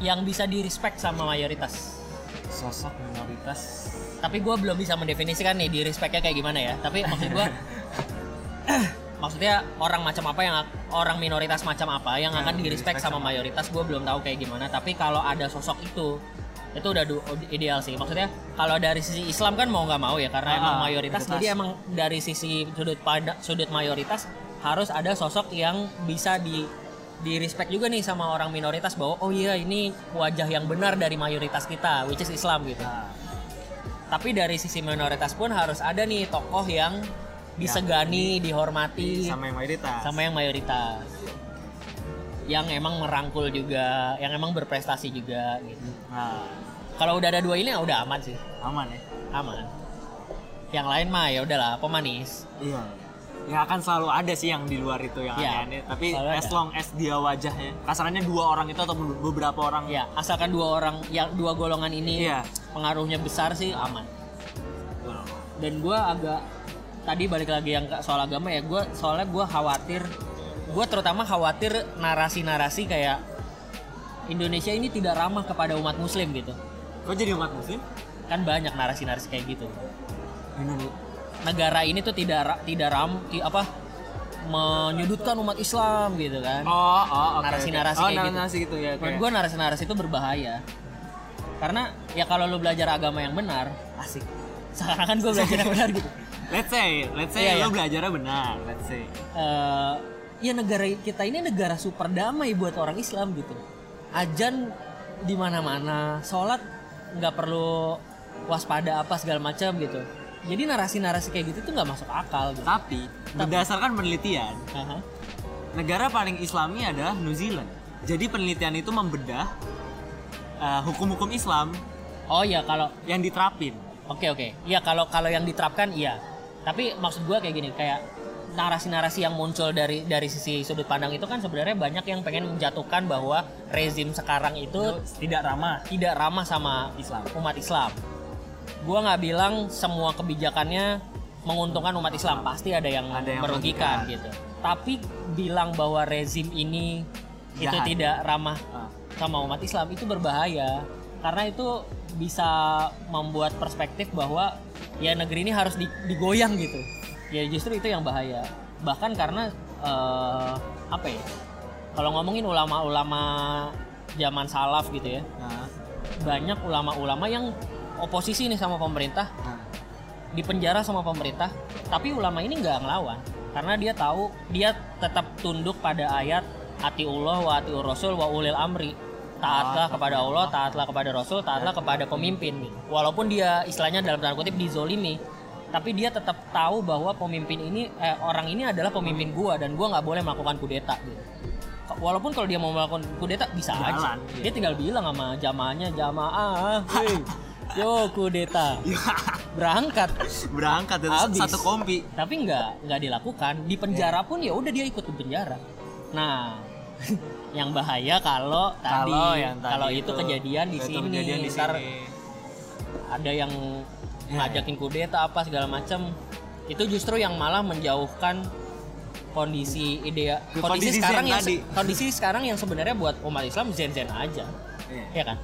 yang bisa di respect sama mayoritas. Sosok minoritas. Tapi gue belum bisa mendefinisikan nih di respectnya kayak gimana ya. Tapi maksud gue maksudnya orang macam apa yang orang minoritas macam apa yang akan di respect sama mayoritas gue belum tahu kayak gimana. Tapi kalau ada sosok itu itu udah ideal sih. Maksudnya kalau dari sisi Islam kan mau nggak mau ya karena Ah, emang mayoritas. mayoritas. jadi emang dari sisi sudut pada sudut mayoritas harus ada sosok yang bisa di di respect juga nih sama orang minoritas bahwa oh iya ini wajah yang benar dari mayoritas kita which is Islam gitu. Nah, tapi dari sisi minoritas pun harus ada nih tokoh yang disegani, dihormati sama yang mayoritas. sama yang mayoritas. Yang emang merangkul juga, yang emang berprestasi juga gitu. nah Kalau udah ada dua ini ya udah aman sih, aman ya aman. Yang lain mah ya udahlah pemanis. iya ya akan selalu ada sih yang di luar itu yang Iya, aneh-aneh tapi selalu as ada. long as dia wajahnya kasarannya dua orang itu atau beberapa orang Ya, asalkan dua orang yang dua golongan ini Iya. pengaruhnya besar sih aman. Dan gue agak tadi balik lagi yang soal agama ya, gue soalnya gue khawatir, gue terutama khawatir narasi-narasi kayak Indonesia ini tidak ramah kepada umat Muslim gitu. kok jadi umat muslim Kan banyak narasi-narasi kayak gitu. Indonesia Negara ini tuh tidak tidak ram apa menyudutkan umat Islam gitu kan. oh oh oke, Narasi-narasi oke. oh, kayak gitu. narasi gitu ya kayak- gue narasi-narasi itu berbahaya. Karena ya kalau lu belajar agama yang benar, asik. Seakan-akan gue belajar yang benar gitu. let's say let's say Iya, lo iya. belajarnya benar let's say Eh, ya negara kita ini negara super damai buat orang Islam gitu. Ajan di mana-mana, sholat nggak perlu waspada apa segala macam gitu. Jadi narasi-narasi kayak gitu tuh nggak masuk akal gitu. tapi berdasarkan penelitian Aha. negara paling islami adalah New Zealand jadi penelitian itu membedah uh, hukum-hukum Islam Oh ya kalau yang diterapin Oke oke. Iya kalau kalau yang diterapkan iya. Tapi maksud gua kayak gini, kayak narasi-narasi yang muncul dari dari sisi sudut pandang itu kan sebenarnya banyak yang pengen menjatuhkan bahwa rezim sekarang itu Tidak ramah. tidak ramah sama Islam. umat Islam. Gua nggak bilang semua kebijakannya menguntungkan umat Islam, pasti ada yang, Ada yang merugikan gitu. Tapi bilang bahwa rezim ini itu Jahat. tidak ramah Ah. sama umat Islam itu berbahaya karena itu bisa membuat perspektif bahwa ya negeri ini harus di- digoyang gitu. Ya justru itu yang bahaya. Bahkan karena eh, apa ya? Kalau ngomongin ulama-ulama zaman salaf gitu ya, Nah, banyak ulama-ulama yang oposisi nih sama pemerintah nah. dipenjara sama pemerintah tapi ulama ini nggak ngelawan karena dia tahu dia tetap tunduk pada ayat atiullah wa atiur rasul wa ulil amri taatlah kepada Allah taatlah kepada rasul taatlah kepada pemimpin walaupun dia istilahnya dalam tanda kutip dizolimi tapi dia tetap tahu bahwa pemimpin ini eh, orang ini adalah pemimpin gua dan gua nggak boleh melakukan kudeta gitu. Walaupun kalau dia mau melakukan kudeta bisa aja. Jalan, iya. dia tinggal bilang sama jamaahnya jamaah hei yo kudeta. Berangkat. Berangkat itu Habis. satu kompi. tapi nggak nggak dilakukan. Di penjara pun ya udah dia ikut di penjara. Nah yang bahaya kalau tadi Kalau kalau itu, kejadian di itu sini. kejadian di sini. ada yang Ya, ngajakin kudeta apa segala macam itu justru yang malah menjauhkan kondisi ide kondisi, kondisi sekarang yang tadi. kondisi sekarang yang sebenarnya buat umat Islam zen zen aja. Iya. ya kan?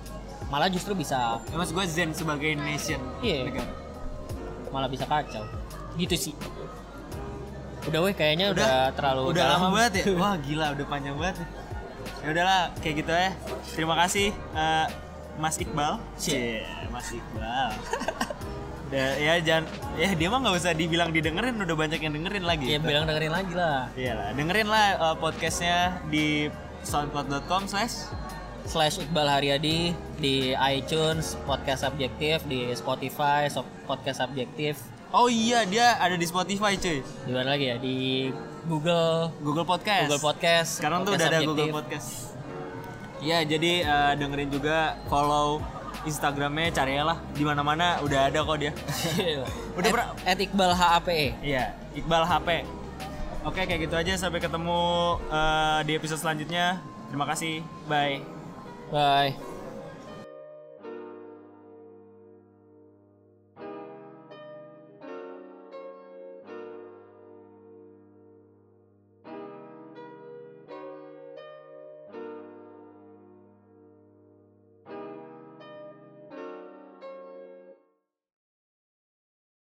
Malah justru bisa Ya, mas gue Zen sebagai nation Iya. negara. malah bisa kacau. Gitu sih. Udah weh kayaknya udah, terlalu udah dalam. lama banget ya? Wah gila udah panjang banget ya. Udahlah kayak gitu ya. Terima kasih eh, Mas Iqbal. Cie, Mas Iqbal udah ya jangan ya dia mah nggak usah dibilang didengerin udah banyak yang dengerin lagi. Ya bilang dengerin lagi lah. Iya lah, dengerin lah eh, podcastnya di soundcloud.com slash slash Iqbal Haryadi di iTunes podcast subjektif di Spotify so- podcast subjektif. Oh iya dia ada di Spotify cuy. Di mana lagi ya? Di Google. Google Podcast. Google Podcast Sekarang tuh podcast udah ada subjektif. Google Podcast. Iya jadi eh, dengerin juga follow Instagramnya cari lah. Di mana mana udah ada kok dia. Udah pernah- at Iqbal HAPE Iya Iqbal HP Oke kayak gitu aja. Sampai ketemu eh, di episode selanjutnya. Terima kasih. Bye. Bye